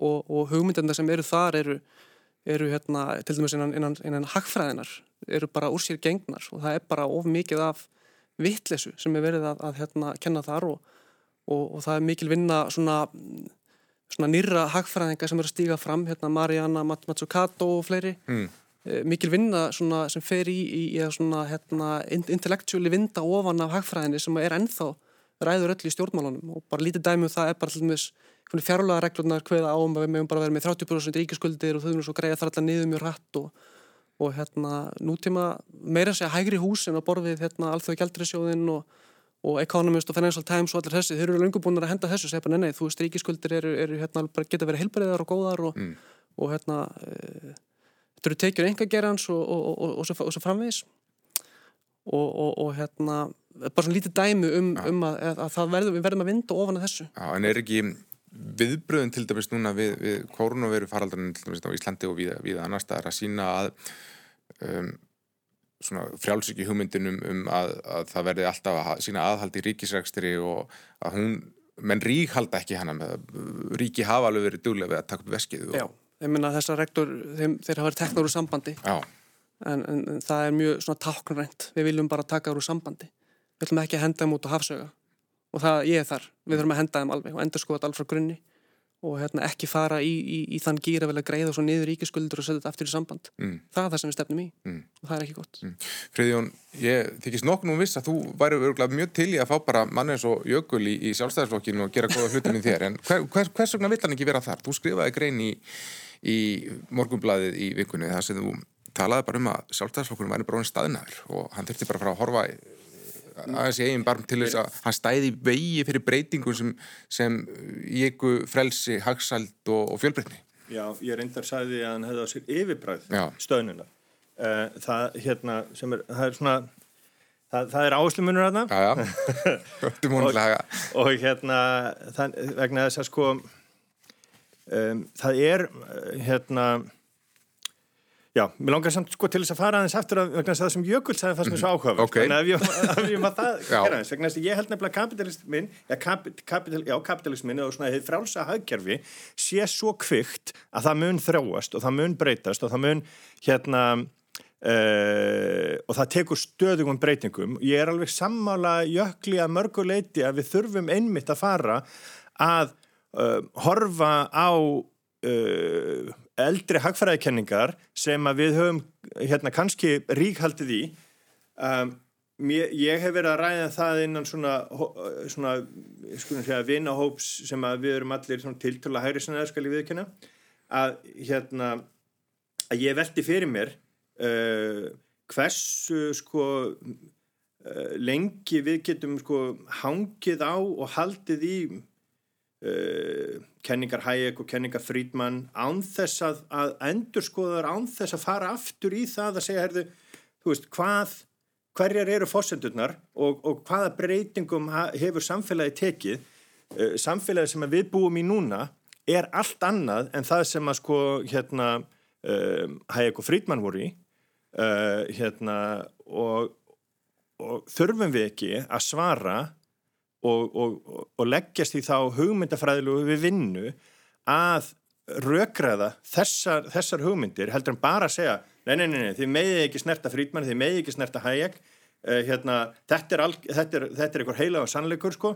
Speaker 4: og, og hugmyndanda sem eru þar eru, eru hérna, til dæmis innan, innan, innan hagfræðinar, eru bara úr sér gengnar og það er bara of mikið af vittlesu sem er verið að, að hérna, kenna þar og, og, og það er mikil vinna svona, svona nýra hagfræðinga sem eru að stíga fram, hérna Mariana Mazzucato og fleiri. Mm mikil vinna sem fer í, í, svona, hérna, intellectually vinda ofan af hagfræðinni sem er ennþá ræður öll í stjórnmálunum og bara lítið dæmi um það er bara allmis fjárlega reglunar hvaða áum að við mögum bara vera með 30% ríkiskuldir og þau erum svo greið að það alltaf niður mjög hratt og, og hérna nútíma meira segja hægri húsin á borfið hérna alþjóðu gældrisjóðin og, og Economist og Financial Times og allir þessi, þeir eru lengur búin að henda þessu segja bara nei, þú veist ríkiskuldir eru, eru hérna, geta verið heilbæriðar og góðar og, mm. og hérna e þetta eru tekjur engagerans og, og, og, og svo, svo framvegis. Og hérna bara svona lítið dæmi um, um að, að það verður, við verðum að vinda ofan að þessu.
Speaker 1: Já, en er ekki viðbröðun til dæmis núna við, við koronaviru faraldarinn til dæmis á Íslandi og við, við annar staðar að sína að um, svona frjálsiki hugmyndinum um að, að það verði alltaf að sína aðhald í ríkisrækstri og að hún menn rík halda ekki hana með ríki hafa alveg verið duglega við að taka upp veskið
Speaker 4: og Já ég minna þessar rektor, þeim, þeir hafa verið teknar úr sambandi en, en, en það er mjög svona táknrænt, við viljum bara taka úr sambandi, við viljum ekki henda þeim út á hafsöga og það, ég er þar, við þurfum að henda þeim alveg og endur skoða þetta alveg frá grunni og hérna, ekki fara í, í, í þann gýra vel að greiða svo niður ríkiskuldur og setja þetta aftur í samband. Mm. Það er það sem við stefnum í mm. og það er ekki gott. Mm.
Speaker 1: Friðjón, ég þykist nokkur nú viss að þú væri örgulega mjög til í að fá bara mann eins og jökul í, í sjálfstæðarsflokkinu og gera góða hlutum í þér, en hver, hver, hvers vegna vill hann ekki vera þar? Þú skrifaði grein í, í morgunbladið í vikunni þar sem þú talaði bara um að sjálfstæðarsflokkurinn væri bróðin staðnæður og hann þurfti bara að fara að horfa aðeins í eigin barm til þess að hann stæði vegi fyrir breytingum sem, sem jíku frelsi, hagsald og, og fjölbreytni.
Speaker 3: Já, ég reyndar sæði að hann hefði á sér yfirbræð stöðnuna. Eh, það, hérna, sem er, það er svona, það, það er áherslumunur hérna.
Speaker 1: Laga.
Speaker 3: Og hérna, það, vegna þess að sko, um, það er, hérna, Já, mér langar samt sko til þess að fara aðeins eftir að það sem Jökull sagði það sem er svo áhuga
Speaker 1: okay.
Speaker 3: þannig að við að það gera þess vegna ég held nefnilega kapitalismin já, kapital, já, kapitalismin og svona frálsa hagkerfi sé svo kvikt að það mun þráast og það mun breytast og það mun hérna uh, og það tekur stöðugum breytingum. Ég er alveg sammála jökli að mörguleiti að við þurfum einmitt að fara að uh, horfa á uh, eldri hagfræðikenningar sem að við höfum hérna kannski ríkhaldið í. Um, ég, ég hef verið að ræða það innan svona, svona skulum segja vinahóps sem að við erum allir tiltöla hægri sem það skal ég viðkynna að hérna að ég veldi fyrir mér uh, hversu sko uh, lengi við getum sko hangið á og haldið í uh, kenningar Hayek og kenningar Friedman ánþess að, að endurskoðar ánþess að fara aftur í það að segja, herðu, þú veist, hvað hverjar eru fósendurnar og, og hvaða breytingum hefur samfélagi tekið? Uh, samfélagi sem við búum í núna er allt annað en það sem að sko hérna uh, Hayek og Friedman voru í. Hérna og, og þurfum við ekki að svara og, og, og leggjast í þá hugmyndafræðilegu við vinnu að rökræða þessar, þessar hugmyndir heldur en bara að segja nei, nei, nei, nei þið megið ekki snerta frítmann, þið megið ekki snerta hægjeg uh, hérna, þetta er, er, er einhver heila og sannleikur sko.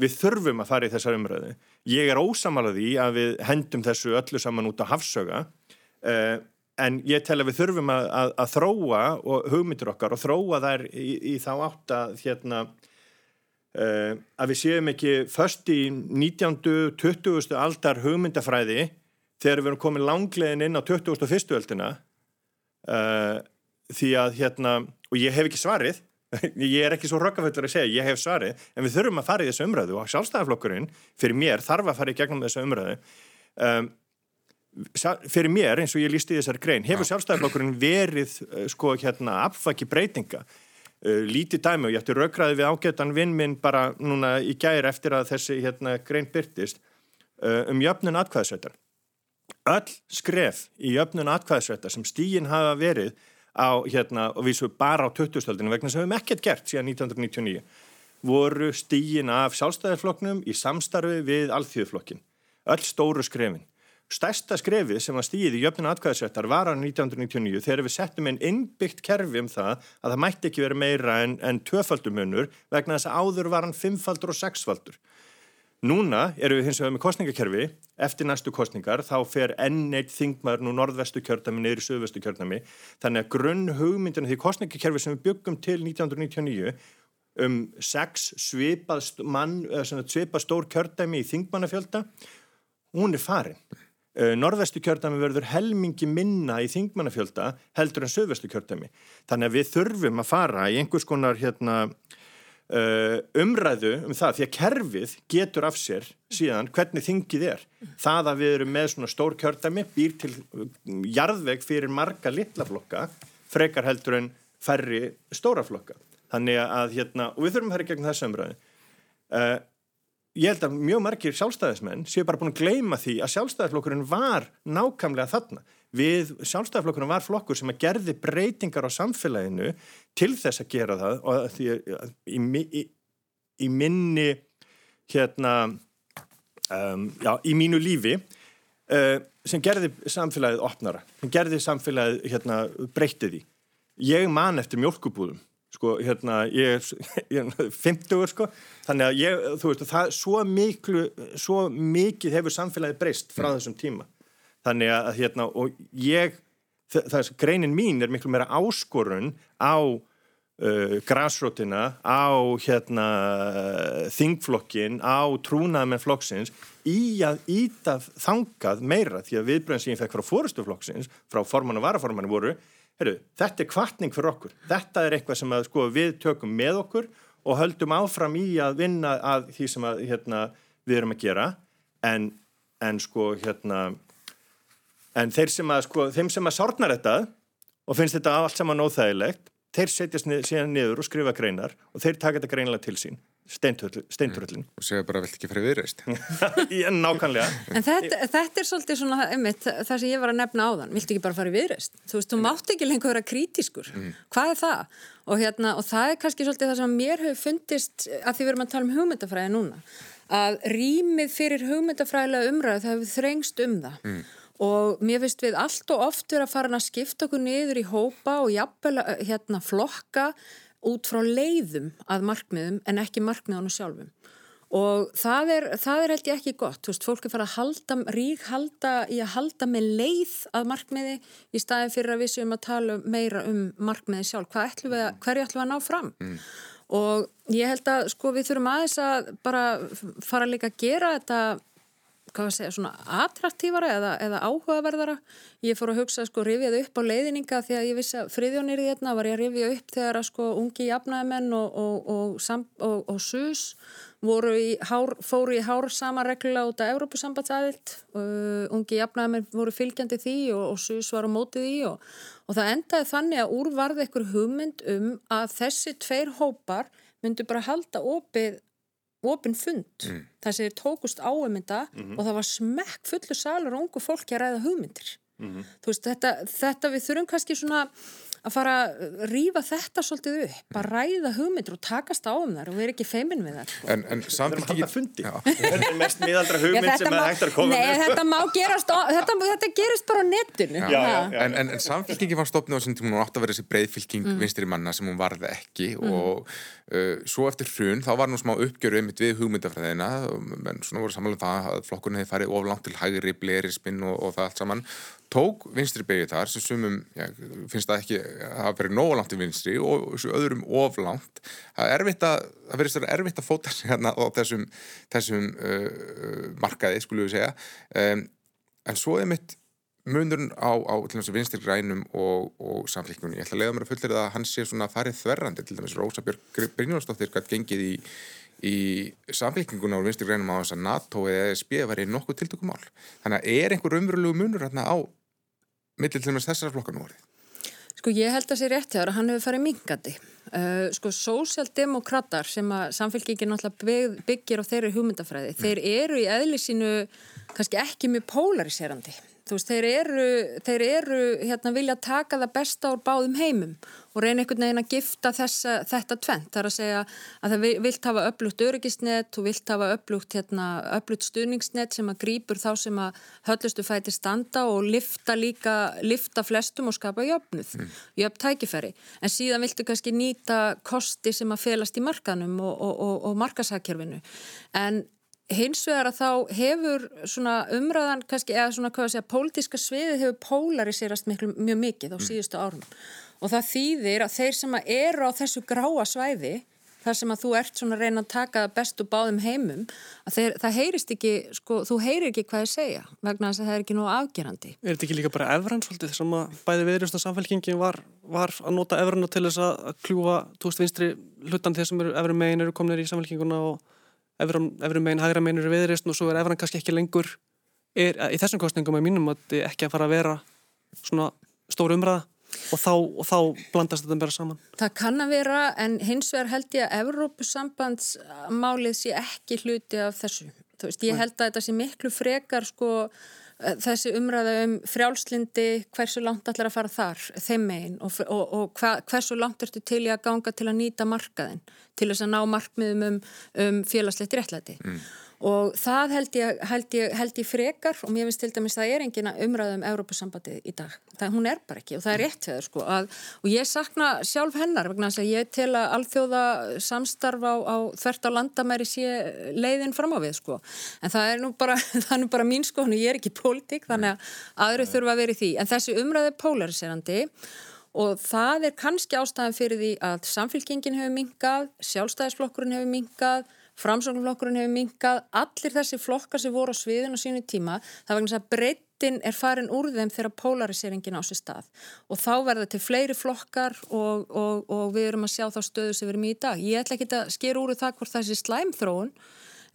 Speaker 3: Við þurfum að fara í þessar umræðu. Ég er ósamálaði að við hendum þessu öllu saman út á hafsöga uh, en ég tel að við þurfum að, að, að þróa hugmyndir okkar og þróa þær í, í þá átt að hérna að við séum ekki först í 19. 20. aldar hugmyndafræði þegar við erum komið langlegin inn á 21. öldina uh, því að hérna og ég hef ekki svarið ég er ekki svo rokkaföllur að segja, ég hef svarið en við þurfum að fara í þessu umræðu og sjálfstæðarflokkurinn fyrir mér þarf að fara í gegnum þessu umræðu um, fyrir mér eins og ég lísti í þessari grein hefur sjálfstæðarflokkurinn verið sko hérna afvæki breytinga lítið dæmi og ég ætti raukraði við ágættan vinn minn bara núna í gæri eftir að þessi hérna, grein byrtist uh, um jöfnun atkvæðsveitar. Öll skref í jöfnun atkvæðsveitar sem stígin hafa verið á, hérna, og við svo bara á 2000-stöldinu vegna sem við hefum ekkert gert síðan 1999, voru stígin af sjálfstæðarflokknum í samstarfi við alþjóðflokkin. Öll stóru skrefin. Stærsta skrefið sem var stíð í jöfnuna atkvæðisrættar var á 1999 þegar við settum einn innbyggt kerfi um það að það mætti ekki vera meira en, en tvöfaldumunur vegna þess að áður var hann fimmfaldur og sexfaldur. Núna eru við hins vegar með kostningakerfi, eftir næstu kostningar þá fer N1 þingmaður nú norðvestu kjördami neyri söðvestu kjördami þannig að grunn hugmyndinu því kostningakerfi sem við byggum til 1999 um sex svipað, mann, svipað stór kjördami í þingmannafjölda, hún er farin. Eh, norðvestu kjördami verður helmingi minna í þingmannafjölda heldur en söðvestu kjördami. Þannig að við þurfum að fara í einhvers konar hérna, uh, umræðu um það því að kerfið getur af sér síðan hvernig þingið er. Það að við erum með svona stór kjördami býr til jarðveg fyrir marga litla flokka frekar heldur en færri stóra flokka. Þannig að hérna, og við þurfum að í gegn þessu umræðu. Ég held að mjög margir sjálfstæðismenn séu bara búin að gleima því að sjálfstæðisflokkurinn var nákvæmlega þarna. Við sjálfstæðisflokkurinn var flokkur sem að gerði breytingar á samfélaginu til þess að gera það og því að í, í, í minni hérna um, já, í mínu lífi uh, sem gerði samfélagið opnara, sem gerði samfélagið hérna breytið í. Ég man eftir mjölkubúðum sko, hérna, ég er, ég er 50 sko, þannig að ég, þú veist, það svo miklu, svo mikið hefur samfélagi breyst frá þessum tíma. Þannig að, hérna, og ég er greinin mín er miklu meira áskorun á uh, græsrótina, á hérna þingflokkin, á trúnaði með flokksins í að íta þangað meira. Því að viðbröðin sem ég fekk frá fórustuflokksins, frá forman og varaforman voru heru, þetta er kvartning fyrir okkur. Þetta er eitthvað sem að, sko, við tökum með okkur og höldum áfram í að vinna að því sem að, hérna, við erum að gera. En, en sko hérna en þeir sem að sko, þeim sem að sárnar þetta og finnst þetta allt saman óþægilegt þeir setjast síðan niður og skrifa greinar og þeir taka þetta greinilega til sín steinturöllin.
Speaker 1: Og segja bara vilt ekki fyrir viðreist.
Speaker 3: Nákvæmlega.
Speaker 2: En þetta, þetta er svolítið svona, einmitt, það sem ég var að nefna á þann, vilt ekki bara fara í viðreist? Þú veist, þú mátt ekki lengur vera krítiskur. Mm. Hvað er það? Og, hérna, og það er kannski svolítið það sem mér hefur fundist að því við erum að tala um hugmyndafræði núna, að rýmið fyrir hugmyndafræðilega umræðu það hefur þrengst um það. Mm. Og mér finnst við allt og oft verið að fara að skipta okkur niður í hópa og jafnvel hérna, flokka út frá leiðum að markmiðum en ekki markmiðanum sjálfum. Og það er, það er held ég ekki gott, veist, fólk er farið að halda, rík halda í að halda með leið að markmiði í staði fyrir að við séum að tala meira um markmiði sjálf, hvað ætlum við að, hverju ætlum við að ná fram? Mm. og ég held að sko við þurfum aðeins að bara fara líka að gera þetta hvað segja, svona attraktífara eða, eða áhugaverðara. Ég fór að hugsa sko rifið upp á leiðninga því að ég vissi að friðjónir í þetta var ég að rifja upp þegar að sko ungi jafnæðmenn og, og, og, og SUS í hár, fóru í hár sama regla út af Európusambandsæðilt. Uh, ungi jafnæðmenn voru fylgjandi því og SUS var á mótið því og það endaði þannig að úrvarði ekkur hugmynd um að þessi tveir hópar myndu bara halda opið ofin fund mm. þar sem þeir tókust áuminda mm -hmm. og það var smekk fullu salur og ungu fólki að ræða hugmyndir mm -hmm. þú veist þetta, þetta við þurfum kannski svona að fara að rýfa þetta svolítið upp að ræða hugmyndir og takast á um þar og vera ekki feiminn við það
Speaker 1: sko. En, en samfélgingin
Speaker 3: Þetta er mest miðaldra hugmynd já, sem er hægt að koma
Speaker 2: Nei, þetta má gerast þetta, þetta gerist bara á netinu já,
Speaker 1: já, En, en, en samfélgingin var stopnud á þessum tíma hún átt að vera þessi breyðfylging mm. vinstri manna sem hún varði ekki mm. og uh, svo eftir hrun þá var nú smá uppgjöru einmitt við hugmyndafræðina menn svona voru samanlega um það að flokkurinn hefði farið og, og það tók vinstri begið þar sem sumum já, finnst það ekki að hafa verið nógalangt í vinstri og öðrum oflangt það er erfitt að það að vera erfitt að fóta sig hérna á þessum, þessum uh, markaði skulum við segja. Um, en svo er mitt munurinn á, á vinstri grænum og, og samfélgjónu ég ætla að leiða mér að fullera það að hann sé svona farið þverrandi. Til dæmis Rósa Björg Brynjónsdóttir gætt gengið í í samfélkinguna á vinstri grænum á þess að NATO eða ESB var í nokkuð tiltökumál. Þannig að er einhver umverulegu munur hérna á millir til og með þessara flokkar nú orðið?
Speaker 2: Sko ég held að sé rétt það að hann hefur farið mingandi. Uh, sko sósjaldemokrater sem að samfélkingin náttúrulega byggir á þeirri hugmyndafræði, mm. þeir eru í eðli sínu kannski ekki mjög polariserandi þú veist, þeir eru, þeir eru hérna vilja taka það besta úr báðum heimum og reyna einhvern veginn að gifta þessa, þetta tvent, það er að segja að það vilt hafa öflugt öryggisnett og vilt hafa öflugt, hérna, öflugt stuðningsnett sem að grýpur þá sem að höllustu fæti standa og lifta líka, lifta flestum og skapa jöfnuð, mm. jöfn tækifæri. En síðan viltu kannski nýta kosti sem að felast í markanum og, og, og, og markasakjörfinu en hins vegar að þá hefur svona umræðan kannski eða svona hvað að segja pólitíska sviðið hefur pólariserast mjög mikið á mm. síðustu árum og það þýðir að þeir sem eru á þessu gráa svæði þar sem að þú ert svona að reyna að taka bestu báðum heimum að þeir, það heyrist ekki, sko, þú heyrir ekki hvað ég segja vegna þess að það er ekki nú afgerandi
Speaker 4: Er þetta ekki líka bara efran svolítið sem að bæði viðrjast að samfélkingin var, var að nota efrana til þess að kljúa túst vinstri hlutan þeir sem eru efri megin eru kominir í samfélkinguna og efri megin, hægra megin eru viðreist og svo er efran kannski ekki lengur er, í þessum kostningum er mínum að ekki að fara að vera svona stór umræða og þá, og þá blandast þetta bara saman.
Speaker 2: Það kann að vera en hins vegar held ég að Evrópusambandsmálið sé ekki hluti af þessu. Veist, ég held að þetta sé miklu frekar sko þessi umræða um frjálslindi hversu langt ætlar að fara þar þeim megin og, og, og hva, hversu langt ertu til í að ganga til að nýta markaðin til þess að ná markmiðum um, um félagslegt réttlæti mm. Og það held ég, held ég, held ég frekar og mér finnst til dæmis að það er engin umræðum Európusambandið í dag. Það, hún er bara ekki og það er rétt þegar sko að, og ég sakna sjálf hennar vegna þess að ég tel að alþjóða samstarf á, á þvert á landamæri sé leiðin fram á við sko. En það er nú bara, það er nú bara mín sko, ég er ekki pólitík þannig að aðri þurfa að vera í því. En þessi umræði er polariserandi og það er kannski ástæðan fyrir því að samfélkingin hefur mingað, sjálfstæðisflokkurinn hefur mingað framsóknflokkurinn hefur minkað, allir þessi flokkar sem voru á sviðin á sínu tíma, það vegna að breyttin er farin úr þeim þegar polariseringen á sér stað og þá verða til fleiri flokkar og, og, og við erum að sjá þá stöðu sem við erum í dag. Ég ætla ekki að skera úr það hvort þessi slæmþróun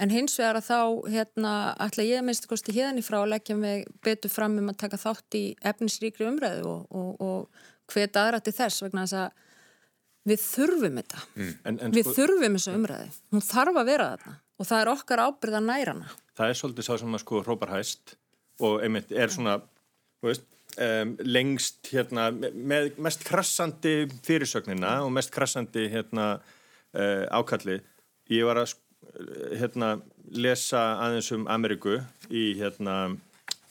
Speaker 2: en hins vegar að þá hérna, ætla ég að minnst kosti hérna í frá að leggja mig betur fram um að taka þátt í efnisríkri umræðu og, og hvet aðra til þess vegna þess að við þurfum þetta. Mm. en, en, við sko, þurfum þessu umræði hún þarf að vera þarna. Og það er okkar ábyrða nærana
Speaker 3: það er svolítið sá sem að sko hrópar hæst og einmitt er svona veist, um, lengst hérna, með mest krassandi fyrirsögnina og mest krassandi hérna, uh, ákalli. Ég var að hérna, lesa aðeins um Ameriku í, hérna,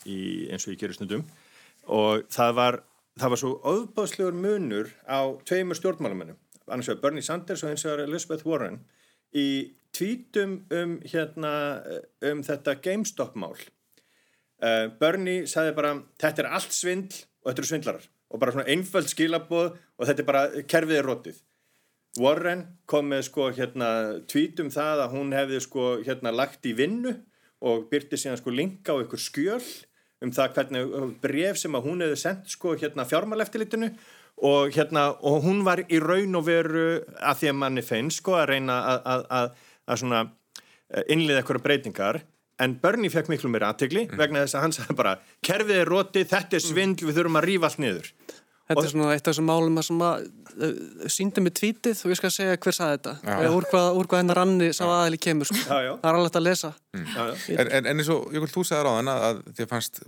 Speaker 3: í eins og ég gerir snundum og það var það var svo óbáðslegur munur á tveimur stjórnmálamennum annars vegar Bernie Sanders og eins og Elizabeth Warren í tvítum um, hérna, um þetta GameStop-mál. Uh, Bernie sagði bara þetta er allt svindl og þetta eru svindlarar og bara svona einföld skilaboð og þetta er bara kerfið er rótið. Warren kom með sko hérna tvítum það að hún hefði sko hérna lagt í vinnu og byrti síðan sko linka á ykkur skjöl um það hvernig bref sem að hún hefði sendt sko hérna fjármáleftilitinu og hérna og hún var í raun og veru að því að manni feins sko að reyna að, að, að, að svona eh, innliða eitthvað breytingar en Bernie fekk miklu mér aðtegli mm. vegna þess að hann sagði bara kerfið er róti, þetta er mm. svindl, við þurfum að rífa allt niður
Speaker 4: Þetta er svona eitt af þessum málum að uh, eh, síndi með tvítið og ég skal segja hver saði þetta já. úr hvað, hvað hennar ranni sá aðeili kemur sko. já, já. það er alveg að lesa mm.
Speaker 1: En, en eins og Jökull, þú segði ráðan að þið fannst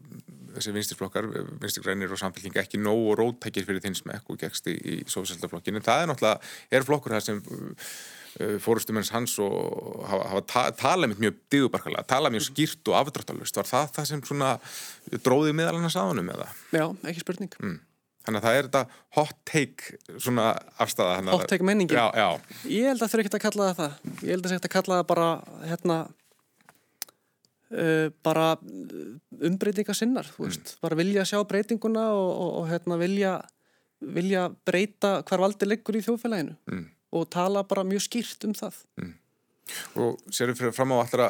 Speaker 1: þessi vinstirflokkar, vinstirgrænir og samfélking ekki nógu róttækir fyrir þinn smekk og gegst í, í sósaldaflokkinu. Það er náttúrulega, er flokkur það sem uh, fórustumens hans og hafa, hafa ta talað mjög dýðubarkalega, talað mjög skýrt og afdráttalust. Var það það sem svona dróðið miðal hann að sáðunum eða?
Speaker 4: Já, ekki spurning. Mm.
Speaker 1: Þannig að það er þetta hot take svona afstæða.
Speaker 4: Hot take menningin? Já, já. Ég held að þau ekki að kalla það það. Ég held að þau ekki að kalla það bara hérna Uh, bara umbreytinga sinnar mm. bara vilja sjá breytinguna og, og, og hérna, vilja, vilja breyta hver valdi leggur í þjóðfélaginu mm. og tala bara mjög skýrt um það mm.
Speaker 1: Og séru fyrir fram á allra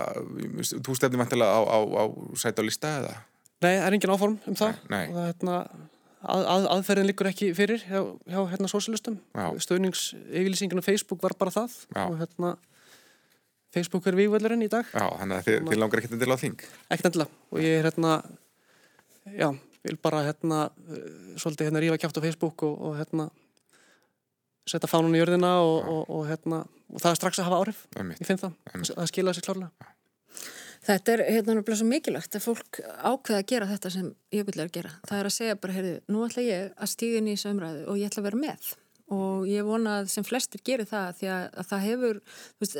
Speaker 1: þú stefnir vantilega á, á, á sæt á lista eða?
Speaker 4: Nei, það er engin áform um það Nei. og það, hérna, að, að, aðferðin liggur ekki fyrir hjá, hjá hérna sósilustum stöðningseyfylýsingin á Facebook var bara það Já. og hérna Facebook er vývöldurinn í dag.
Speaker 1: Já, þannig að þið, þið langar ekkert til á þing.
Speaker 4: Ekkert endilega. Og ég er hérna já, vil bara hérna svolítið hérna rífa kjátt á Facebook og, og hérna setja fánun í jörðina og, og, og hérna og það er strax að hafa áhrif, ég finn það Einmitt. það skilja þessi klárlega.
Speaker 2: Þetta er hérna náttúrulega svo mikilvægt að fólk ákveða að gera þetta sem ég vil að gera. Það er að segja bara, heyrðu, nú ætla ég að stíða inn í þessu umræðu og ég ætla að vera með og ég vona að sem flestir gerir það því að, að það hefur, veist,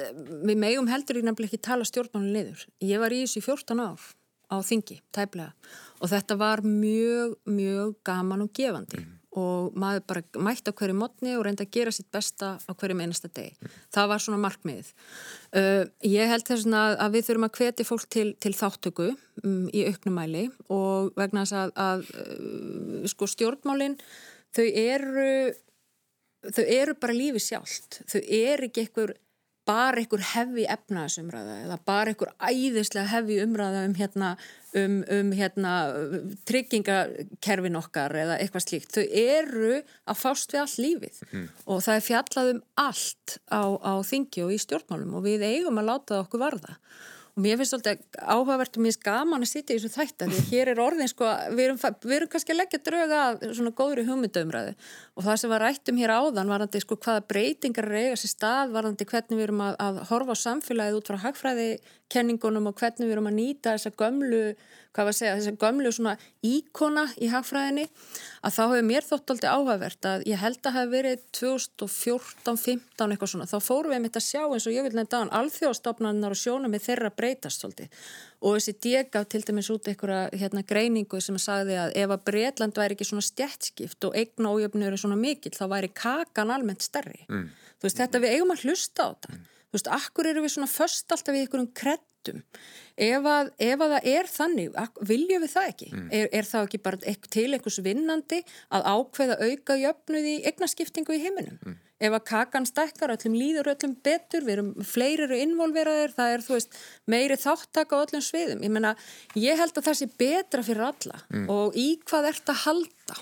Speaker 2: við megum heldur í nefnilega ekki tala stjórnmálun liður. Ég var í þessu í 14 ár á þingi, tæplega og þetta var mjög, mjög gaman og gefandi mm. og maður bara mætti á hverju mótni og reynda að gera sitt besta á hverjum einasta deg. Mm. Það var svona markmiðið. Uh, ég held þess að við þurfum að hveti fólk til, til þáttöku um, í auknumæli og vegna þess að, að uh, sko stjórnmálinn þau eru þau eru bara lífi sjálft þau eru ekki einhver bara einhver hefi efnaðsumræða eða bara einhver æðislega hefi umræða um hérna um, um hérna tryggingakerfin okkar eða eitthvað slíkt. Þau eru að fást við allt lífið mm. og það er fjallað um allt á, á þingi og í stjórnmálum og við eigum að láta það okkur varða og mér finnst alltaf áhugavert og mér finnst gaman að sitja í þessu þætta því hér er orðin sko, við erum, við erum kannski að leggja drauga svona góðri hugmyndaumræðu og það sem var rættum hér áðan varandi sko hvaða breytingar reyga sér stað varandi hvernig við erum að, að horfa á samfélagið út frá hagfræðikenningunum og hvernig við erum að nýta þessa gömlu hvað var að segja, þess að gömlu svona íkona í hagfræðinni að þá hefur mér þótt aldrei áhugavert að ég held að hefur verið 2014-15 eitthvað svona, þá fórum við þetta að sjá eins og ég vil nefnda á hann alþjóðstofnanar og sjóna með þeirra breytast svolítið. Og þessi deg gaf til dæmis út einhverja hérna, greiningu sem sagði að ef að Breitland væri ekki svona stjætskipt og eigna ójöfnur er svona mikill þá væri kakan almennt stærri mm. þú veist þetta við eigum að hlusta á þetta mm. þú veist, akkur eru við svona först alltaf við einhverjum kreddum ef að, ef að það er þannig viljum við það ekki mm. er, er það ekki bara til einhvers vinnandi að ákveða auka jöfnuð í eignaskiptingu í heiminum mm ef að kakan stekkar, öllum líður öllum betur, við erum fleiri eru innvolveraðir, það er þú veist meiri þáttaka á öllum sviðum. Ég menna, ég held að það sé betra fyrir alla mm. og í hvað ert að halda?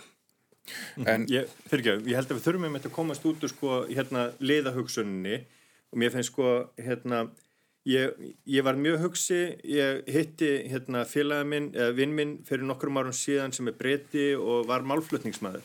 Speaker 3: En ég, fyrir ekki, ég held að við þurfum þetta að komast út úr sko hérna liðahugsunni og mér finnst sko hérna Ég, ég var mjög hugsi, ég hitti hérna, félagin minn, eða vinn minn fyrir nokkrum árum síðan sem er breyti og var málflutningsmaður.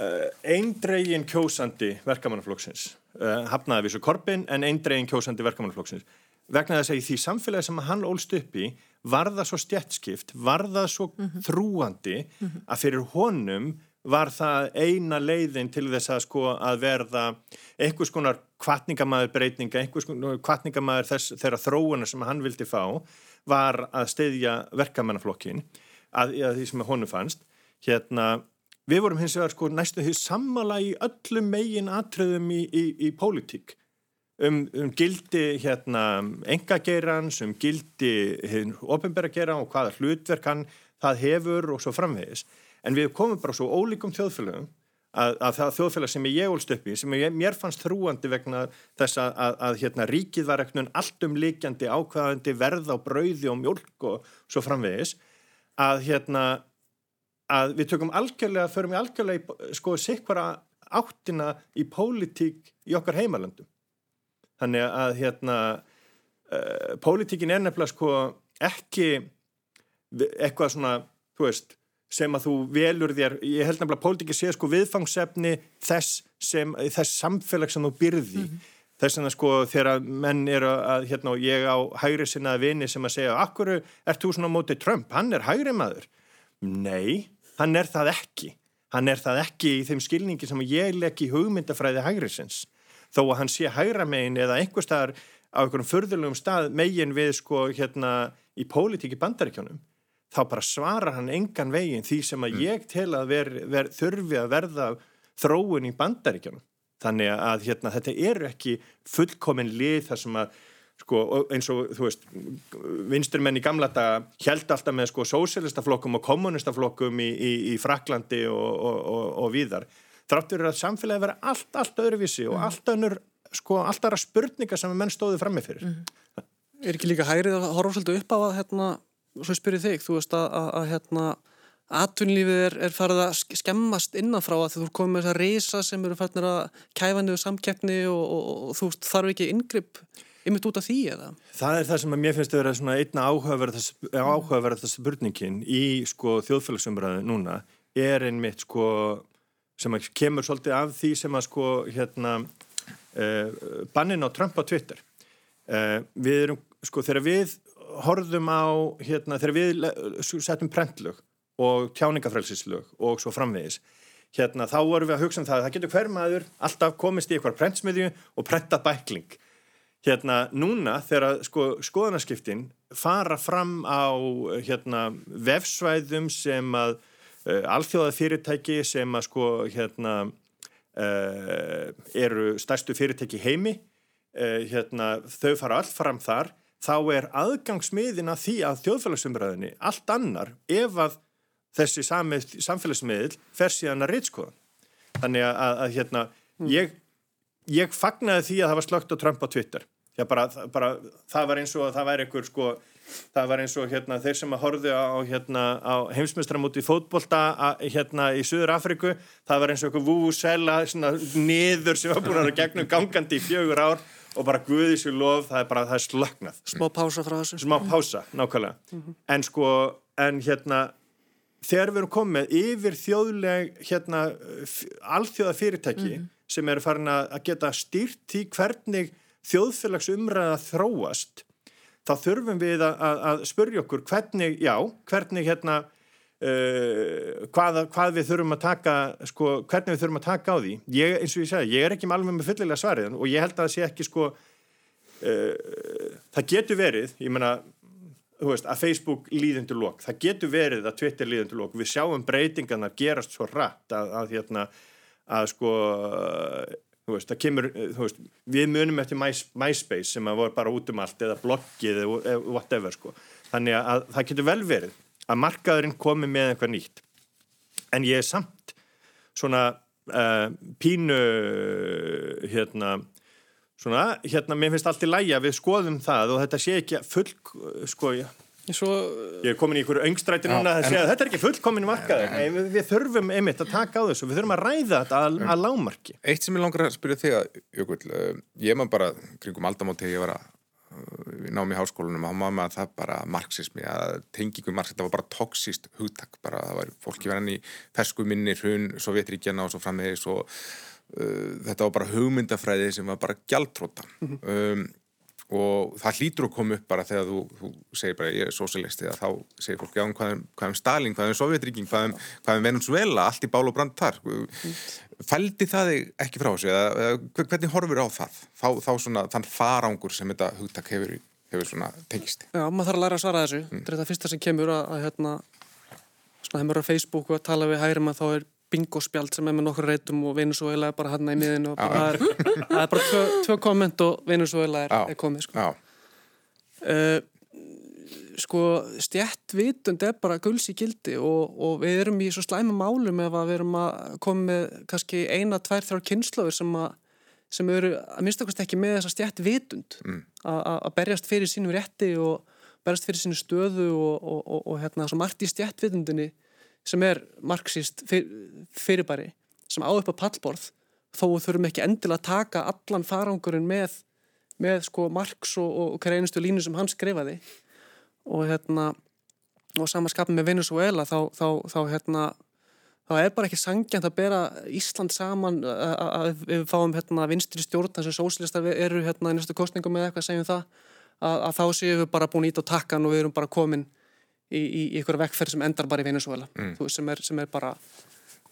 Speaker 3: Eh, eindregin kjósandi verkamannaflokksins uh, hafnaði við svo korpin en eindregin kjósandi verkamannaflokksins vegna þess að í því samfélagi sem hann ólst upp í var það svo stjætskipt var það svo mm -hmm. þrúandi mm -hmm. að fyrir honum var það eina leiðin til þess að sko að verða einhvers konar kvartningamæður breytinga, einhvers konar kvartningamæður þess, þeirra þróuna sem hann vildi fá var að steyðja verkamannaflokkin að, að því sem honum fannst hérna Við vorum hins vegar sko næstu því sammala í öllum megin atröðum í, í, í pólitík um, um gildi hérna engageirans, um gildi ofinbærageira og hvaða hlutverk hann það hefur og svo framvegis. En við komum bara svo ólíkum þjóðfélagum að, að það þjóðfélag sem ég ólst upp í, sem ég, mér fannst þrúandi vegna þess að, að, að hérna, ríkið var ekkert allt um líkjandi ákvaðandi verð á brauði og mjölk og svo framvegis, að hérna við tökum algjörlega, förum við algjörlega í sko sikvara áttina í pólitík í okkar heimalöndum. Þannig að hérna uh, pólitíkin er nefnilega sko ekki eitthvað svona, þú veist, sem að þú velur þér, ég held nefnilega að pólitíki sé sko viðfangsefni þess sem, þess samfélag sem þú byrði. Mm -hmm. Þess að sko þegar menn eru að, hérna, og ég á hægri sinnaði vini sem að segja, akkur ert þú svona mótið Trump, hann er hægri maður. Nei, hann er það ekki. Hann er það ekki í þeim skilningi sem ég legg í hugmyndafræði hægrisins. Þó að hann sé hægra megin eða einhver staðar á einhverjum förðulegum stað megin við sko hérna í pólitíki bandaríkjónum, þá bara svarar hann engan veginn því sem að mm. ég tel að ver, ver, þurfi að verða þróun í bandaríkjónum. Þannig að hérna, þetta eru ekki fullkomin lið þar sem að sko, eins og þú veist vinsturmenn í gamla daga held alltaf með sko sósélistaflokkum og kommunistaflokkum í, í, í Fraklandi og, og, og, og víðar þráttur að samfélagi vera allt, allt öðruvísi og mm. allt önnur, sko, allt aðra spurninga sem menn stóðu frammi fyrir mm.
Speaker 4: Er ekki líka hægrið að horfa svolítið upp á að hérna, svo spyrir þig, þú veist að, að, að hérna atvinnlífið er, er farið að skemmast innanfrá að þú komið með þessa reysa sem eru færðin að kæfa niður samkeppni og þú þarf ekki yngripp ymitt út af því eða?
Speaker 3: Það er það sem að mér finnst að vera svona einna áhugaverðast spurningin í sko þjóðfélagsumræðu núna er einmitt sko sem kemur svolítið af því sem að sko hérna eh, bannin á Trump á Twitter. Eh, við erum sko þegar við horfðum á hérna þegar við settum prentlög og tjáningafrælsislög og svo framvegis hérna þá vorum við að hugsa um það að það getur hver maður alltaf komist í eitthvað prentsmiðju og prenta bækling. Hérna núna þegar sko, skoðanaskiptin fara fram á hérna, vefsvæðum sem að alþjóða fyrirtæki sem að sko hérna uh, eru stærstu fyrirtæki heimi uh, hérna þau fara allt fram þar þá er aðgangsmiðin að því að þjóðfélagsumræðinni allt annar ef að þessi samfélagsmiðil fer síðan að reytskoða. Þannig að, að, að hérna mm. ég ég fagnaði því að það var slögt á Trump á Twitter bara, bara, það var eins og það var einhver sko, það var eins og hérna, þeir sem að horfðu á, hérna, á heimsmestramóti fótbolta hérna í Suður Afriku það var eins og einhver vúsela niður sem var búin að gegnum gangandi í fjögur ár og bara guði sér lof, það er bara, það er slögnað
Speaker 4: smá pása frá þessu.
Speaker 3: Smá pása, nákvæmlega. Mm -hmm. en sko, en hérna þegar við erum komið yfir þjóðleg hérna, alþjóða fyrirtæki mm -hmm sem eru farin að geta stýrt í hvernig þjóðfélagsumræða þróast þá þurfum við að, að, að spurja okkur hvernig, já, hvernig hérna uh, hvað, hvað við þurfum að taka sko, hvernig við þurfum að taka á því. Ég, eins og ég segi, ég er ekki alveg með fullilega svarið og ég held að það sé ekki sko uh, það getur verið, ég menna veist, að Facebook líðundur lók það getur verið að Twitter líðundur lók við sjáum breytingarnar gerast svo rætt að, að hérna, að sko þú veist, það kemur veist, við munum eftir My, MySpace sem að voru bara út um allt eða bloggið eða whatever sko, þannig að það getur vel verið að markaðurinn komi með eitthvað nýtt. En ég er samt svona uh, pínu hérna svona, hérna, mér finnst allt í læja við skoðum það og þetta sé ekki full, sko, Svo, ég er komin í einhverju öngstræti núna að segja að þetta er ekki fullkomin markaður. En, við, við þurfum einmitt að taka á þessu. Við þurfum að ræða þetta að, að lámarki
Speaker 1: Eitt sem ég langar að spyrja þig að Jökull, uh, ég maður bara kringum aldamóti þegar ég var að uh, ná mér í háskólanum og maður maður það bara marxismi að tengingum marxismi, það var bara toxíst hugtak bara. Það var fólki verðan í fersku minnir hún, Sovjetríkjana og svo framvegis og uh, þetta var bara hugmyndafræði sem var bara gjaldtróta mm -hmm. um, og það hlýtur að koma upp bara þegar þú, þú segir bara ég er sósilisti þá segir fólk já, hvað um, hvað um Stalin, hvað um Sovjetríking hvað um, hvað um Venezuela, allt í bál og brand þar? Fældi það ekki frá þessu eða hvernig horfur á það? Þá, þá svona þann farangur sem þetta hugtak hefur, hefur svona tengist
Speaker 4: Já, maður þarf að læra að svara þessu. Mm. þetta er það fyrsta sem kemur að, að hérna svona hefur á Facebook og að tala við hægri maður þá er bingospjald sem er með nokkur reytum og Venezuela er bara hann í miðin og það er, það er bara tvö, tvö komment og Venezuela er, er komið sko. Uh, sko stjætt vitund er bara gulls í gildi og, og við erum í svo slæma málum ef við erum að koma með kannski eina, tvær, þrjár kynnslóður sem að sem eru að minnstakast ekki með þessa stjætt vitund mm. að berjast fyrir sínum rétti og berjast fyrir sínu stöðu og, og, og hérna svo margt í stjætt vitundinni sem er marxist fyrirbæri sem á upp á pallborð þó þurfum ekki endilega að taka allan farangurinn með, með sko Marx og, og hver einustu línu sem hann skrifaði. Og hérna og samanskapin með Venezuela þá, þá, þá hérna þá er bara ekki sangjant að bera Ísland saman að við fáum hérna vinstri stjórn þess að sóslistar eru hérna í næstu kostningum eða eitthvað segjum það að, að þá séum við bara búin ít á takkan og við erum bara komin í, í, í ykkur vekkferð sem endar bara í Venezuela mm. sem, er, sem er bara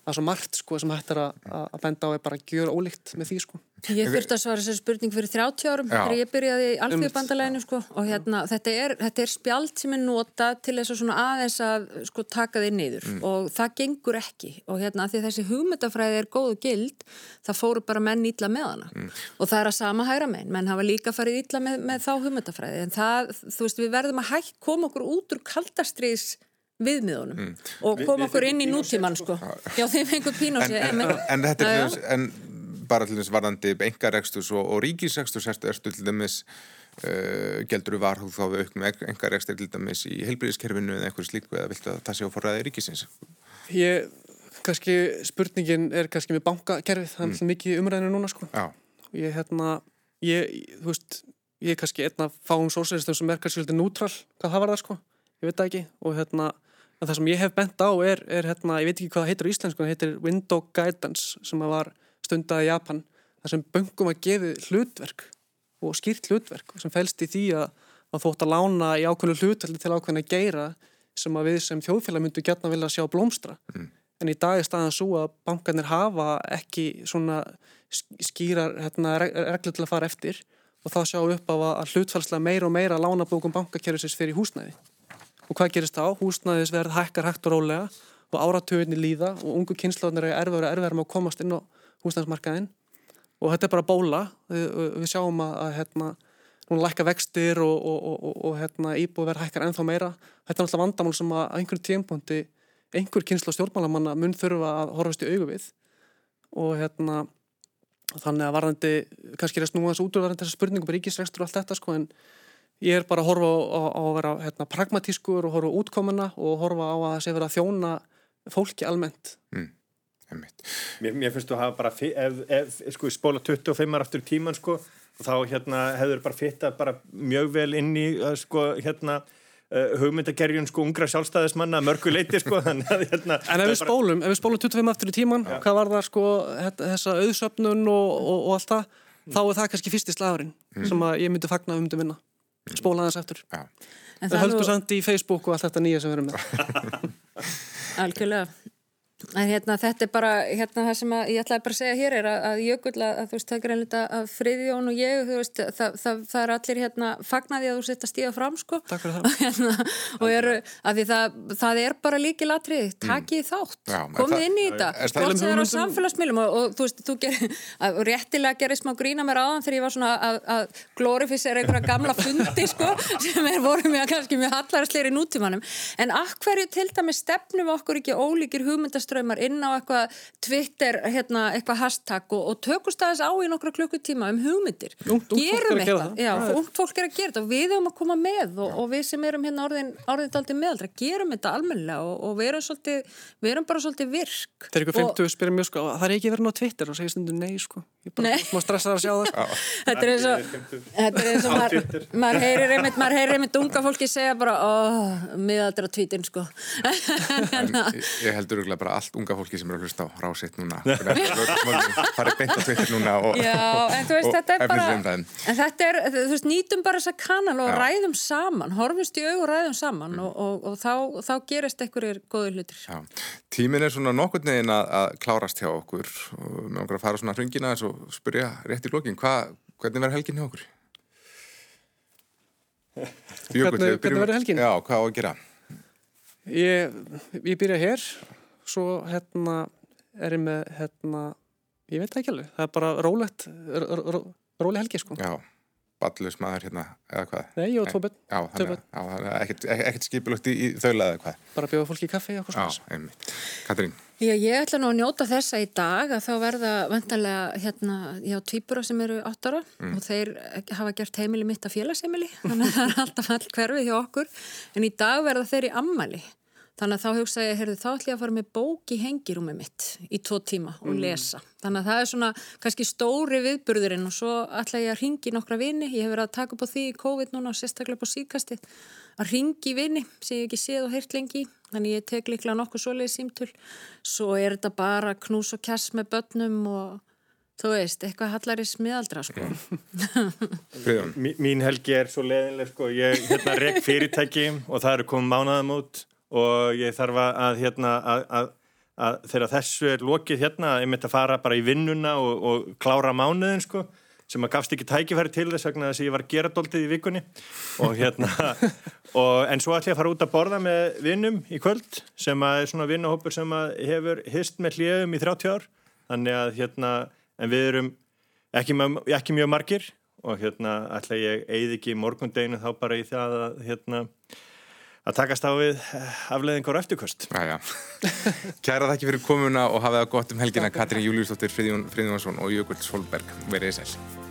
Speaker 4: það er svo margt sko sem hættir að benda á er bara að gera ólíkt með því sko.
Speaker 2: Ég þurfti að svara þessari spurning fyrir 30 árum þegar ég byrjaði í alþjóðbandalæðinu sko. Og hérna þetta er, þetta er spjald sem er nota til þess að svona aðeins að sko taka þig niður. Mm. og það gengur ekki. Og hérna því þessi hugmyndafræði er góð og gild það fóru bara menn ítla með hana. Mm. og það er að sama hægra menn, menn hafa líka farið ítla með, með þá hugmyndafræði. En það, þú veist, við verðum að hægt koma okkur út úr kaldastrís viðmiðunum mm. og koma okkur inn í nútíman sko. Já, þeim einhver pínósi
Speaker 1: en, en, en þetta er en bara til þess varðandi engaregstus og, og ríkisregstus erstu til dæmis uh, geldur þú varhug þá við auknum engaregstur til dæmis í helbriðiskerfinu eða eitthvað slíku eða viltu að það sé á forræði ríkisins?
Speaker 4: Ég, kannski spurningin er kannski með bankakerfið það er mm. mikið umræðinu núna sko Já. ég, hérna, ég, þú veist ég er kannski einna fáum sósælistum sem er kannski svolítið nútral hvað það var það sko ég veit það ekki og hérna það sem ég hef bent á er, er hérna, ég veit ekki hvað það heitir á íslensku, það heitir Window Guidance sem var stundað í Japan þar sem böngum að gefi hlutverk og skýrt hlutverk sem fælst í því að, að þótt að lána í ákveðinu hlutverk til ákveðinu að geyra sem að við sem þjóðfélag myndu gætna vilja sjá blómstra mm. en í dag er staðan svo að bankarnir hafa ekki svona skýrar hérna, reglur til að fara eftir og þá sjáum við upp á að hlutfælslega meira og meira lánabókum bankakerfisins fyrir húsnæði Og hvað gerist þá? Húsnæðisverð hækkar hægt og rólega og áratöginni líða og ungu kynnslóðnir er erfæður að erfæður með að komast inn á húsnæðismarkaðin og þetta er bara bóla. Við, við sjáum að, að hérna, núna lækka vextir og, og, og, og hérna, íbúið verð hækkar ennþá meira. Þetta er alltaf vandamál sem að einhverjum tímpunkti, einhver kynnslóð stjórnmálamanna mun þurfa að horfast í augu við og hérna þannig að varðandi, kannski er að snúa þessu út úr varðandi þessar spurningum, ríkisregstur og allt þetta sko en Ég er bara að horfa á, á að vera hérna, pragmatískur og horfa á útkomuna og horfa á að það sé vera að þjóna fólki almennt. Mm.
Speaker 3: Mér, mér finnst þú að hafa bara, ef, ef sko, spóla 25 aftur tíman sko, þá hérna, hefur bara fitta bara mjög vel inn í sko, hérna, uh, hugmyndagerjun sko, ungra sjálfstæðismanna, mörguleiti sko, hérna...
Speaker 4: En ef við bara... spólum, ef við spólum 25 aftur í tíman, ja. hvað var það sko, þessa auðsöpnun og, og, og allt það, mm. þá er það kannski fyrst í slagurinn mm. sem ég myndi fagna um til vinna spóla þess eftir við höldum nú... samt í Facebook og allt þetta nýja sem við erum með.
Speaker 2: Algjörlega en hérna þetta er bara, hérna það sem að, ég ætlaði bara að segja hér er að, að Jökull að, að þú veist, það er reynleita að Friðjón og ég, þú veist, það, það, það er allir hérna fagnaði að þú setja stíða fram sko.
Speaker 4: Takk fyrir það.
Speaker 2: hérna, og eru, að því það, það er bara líki latrið, takið mm. þátt,
Speaker 1: Já,
Speaker 2: komið inn í þetta, hvort það er á samfélagsmiðlum og, og þú veist, þú gerir, að, og réttilega gerir smá grína mér áðan þegar ég var svona að, að glorifisera einhverja gamla fundi, sko, sem er voru mér kannski mjög hugmyndaströymar inn á eitthvað Twitter, hérna, eitthvað hashtag og, og tökust aðeins á í nokkra klukkutíma um hugmyndir.
Speaker 4: Ungt- er
Speaker 2: Gerum
Speaker 4: að gera
Speaker 2: eitthvað,
Speaker 4: það.
Speaker 2: já, ungt fólk er að gera þetta og við höfum að koma með og, og við sem erum hérna orðin, orðin daldið meðaldra, gerum þetta almennilega og, og við erum svolítið, við erum bara svolítið virk.
Speaker 4: Þegar ykkur
Speaker 2: Og-
Speaker 4: 50 spyrir mjög sko, það er ekki verið á Twitter og segir stundum nei sko. Ég bara
Speaker 2: Nei.
Speaker 4: má stressa að sjá það sko.
Speaker 2: Þetta er eins og, þetta er eins og maður, maður heyrir einmitt, maður heyrir einmitt unga fólki segja bara, óh, miðaldra tvítin, sko.
Speaker 1: Ég, ég heldur bara allt unga fólki sem eru að hlusta á rásitt núna farið beint á Twitter núna og,
Speaker 2: Já, en þú veist, þetta er bara,
Speaker 1: umræðum.
Speaker 2: en þetta er, þú veist, nýtum bara þessa kanal og
Speaker 1: Já.
Speaker 2: ræðum saman, horfumst í aug og ræðum saman og, og, og þá, þá gerist einhverjir góði hlutir.
Speaker 1: Já, tíminn er svona nokkurn veginn að, að klárast hjá okkur og með okkur að fara svona hringina og spyrja rétt í hva, hvernig verður helgin hjá okkur?
Speaker 4: Hvernig- hvernig verður helgin?
Speaker 1: Já, hvað á að gera?
Speaker 4: Ég, ég byrja hér, svo hérna er ég með hérna, ég veit ekki alveg, það er bara rólegt, róleg helgi sko.
Speaker 1: Já, ballus maður hérna, eða hvað?
Speaker 4: Nei, ég og tvo börn,
Speaker 1: Já, þannig að- já, ekkert, ekkert skipilugt í, í þaula eða hvað?
Speaker 4: bara bjóða fólki í kaffi og
Speaker 1: Já,
Speaker 4: eitthvað svona.
Speaker 1: einmitt. Katrín,
Speaker 2: Já, ég ætla nú að njóta þessa í dag að þá verða vantanlega hérna, já, tvíbura sem eru áttara og þeir hafa gert heimili mitt að félagsheimili, þannig að það er alltaf all hverfið hjá okkur, en í dag verða þeir í ammali, þannig að þá hugsa ég, heyrðu, þá ætla ég að fara með bók í hengirúmi mitt í tvo tíma og lesa, þannig að það er svona kannski stóri viðburðurinn og svo ætla ég að ringi nokkra vini, ég hef verið að taka upp á því í COVID núna og sérstaklega upp á síkastið, að ringi vini sem ég ekki séð og heyrt lengi. Í. þannig ég tek líklega nokkuð svoleiði símtul svo er þetta bara knús og kjass með börnum og þú veist, eitthvað hallari smiðaldra sko.
Speaker 3: Mí- Mín helgi er svo leðinleg sko, ég hérna rek fyrirtæki og það eru komið mánaðum út og ég þarf að hérna að, að, að þegar þessu er lokið hérna, ég myndi að fara bara í vinnuna og, og klára mánuðin sko sem að gafst ekki tækifæri til þess vegna þess að ég var að gera doldið í vikunni. Og hérna og, en svo ætlum ég að fara út að borða með vinnum í kvöld sem að er svona vinnahópur sem að hefur hist með hliðum í 30 ár. Þannig að hérna en við erum ekki, ekki mjög margir. Og hérna ætla ég eigði ekki morgundeginu þá bara í það að hérna að takast á við afleðingar og eftirkvöst.
Speaker 1: já, já. Kæra þakki fyrir komuna og hafið það gott um helgina Katrín Júliusdóttir, Friðjón Friðjónsson og Jökull Solberg. Verið sæl.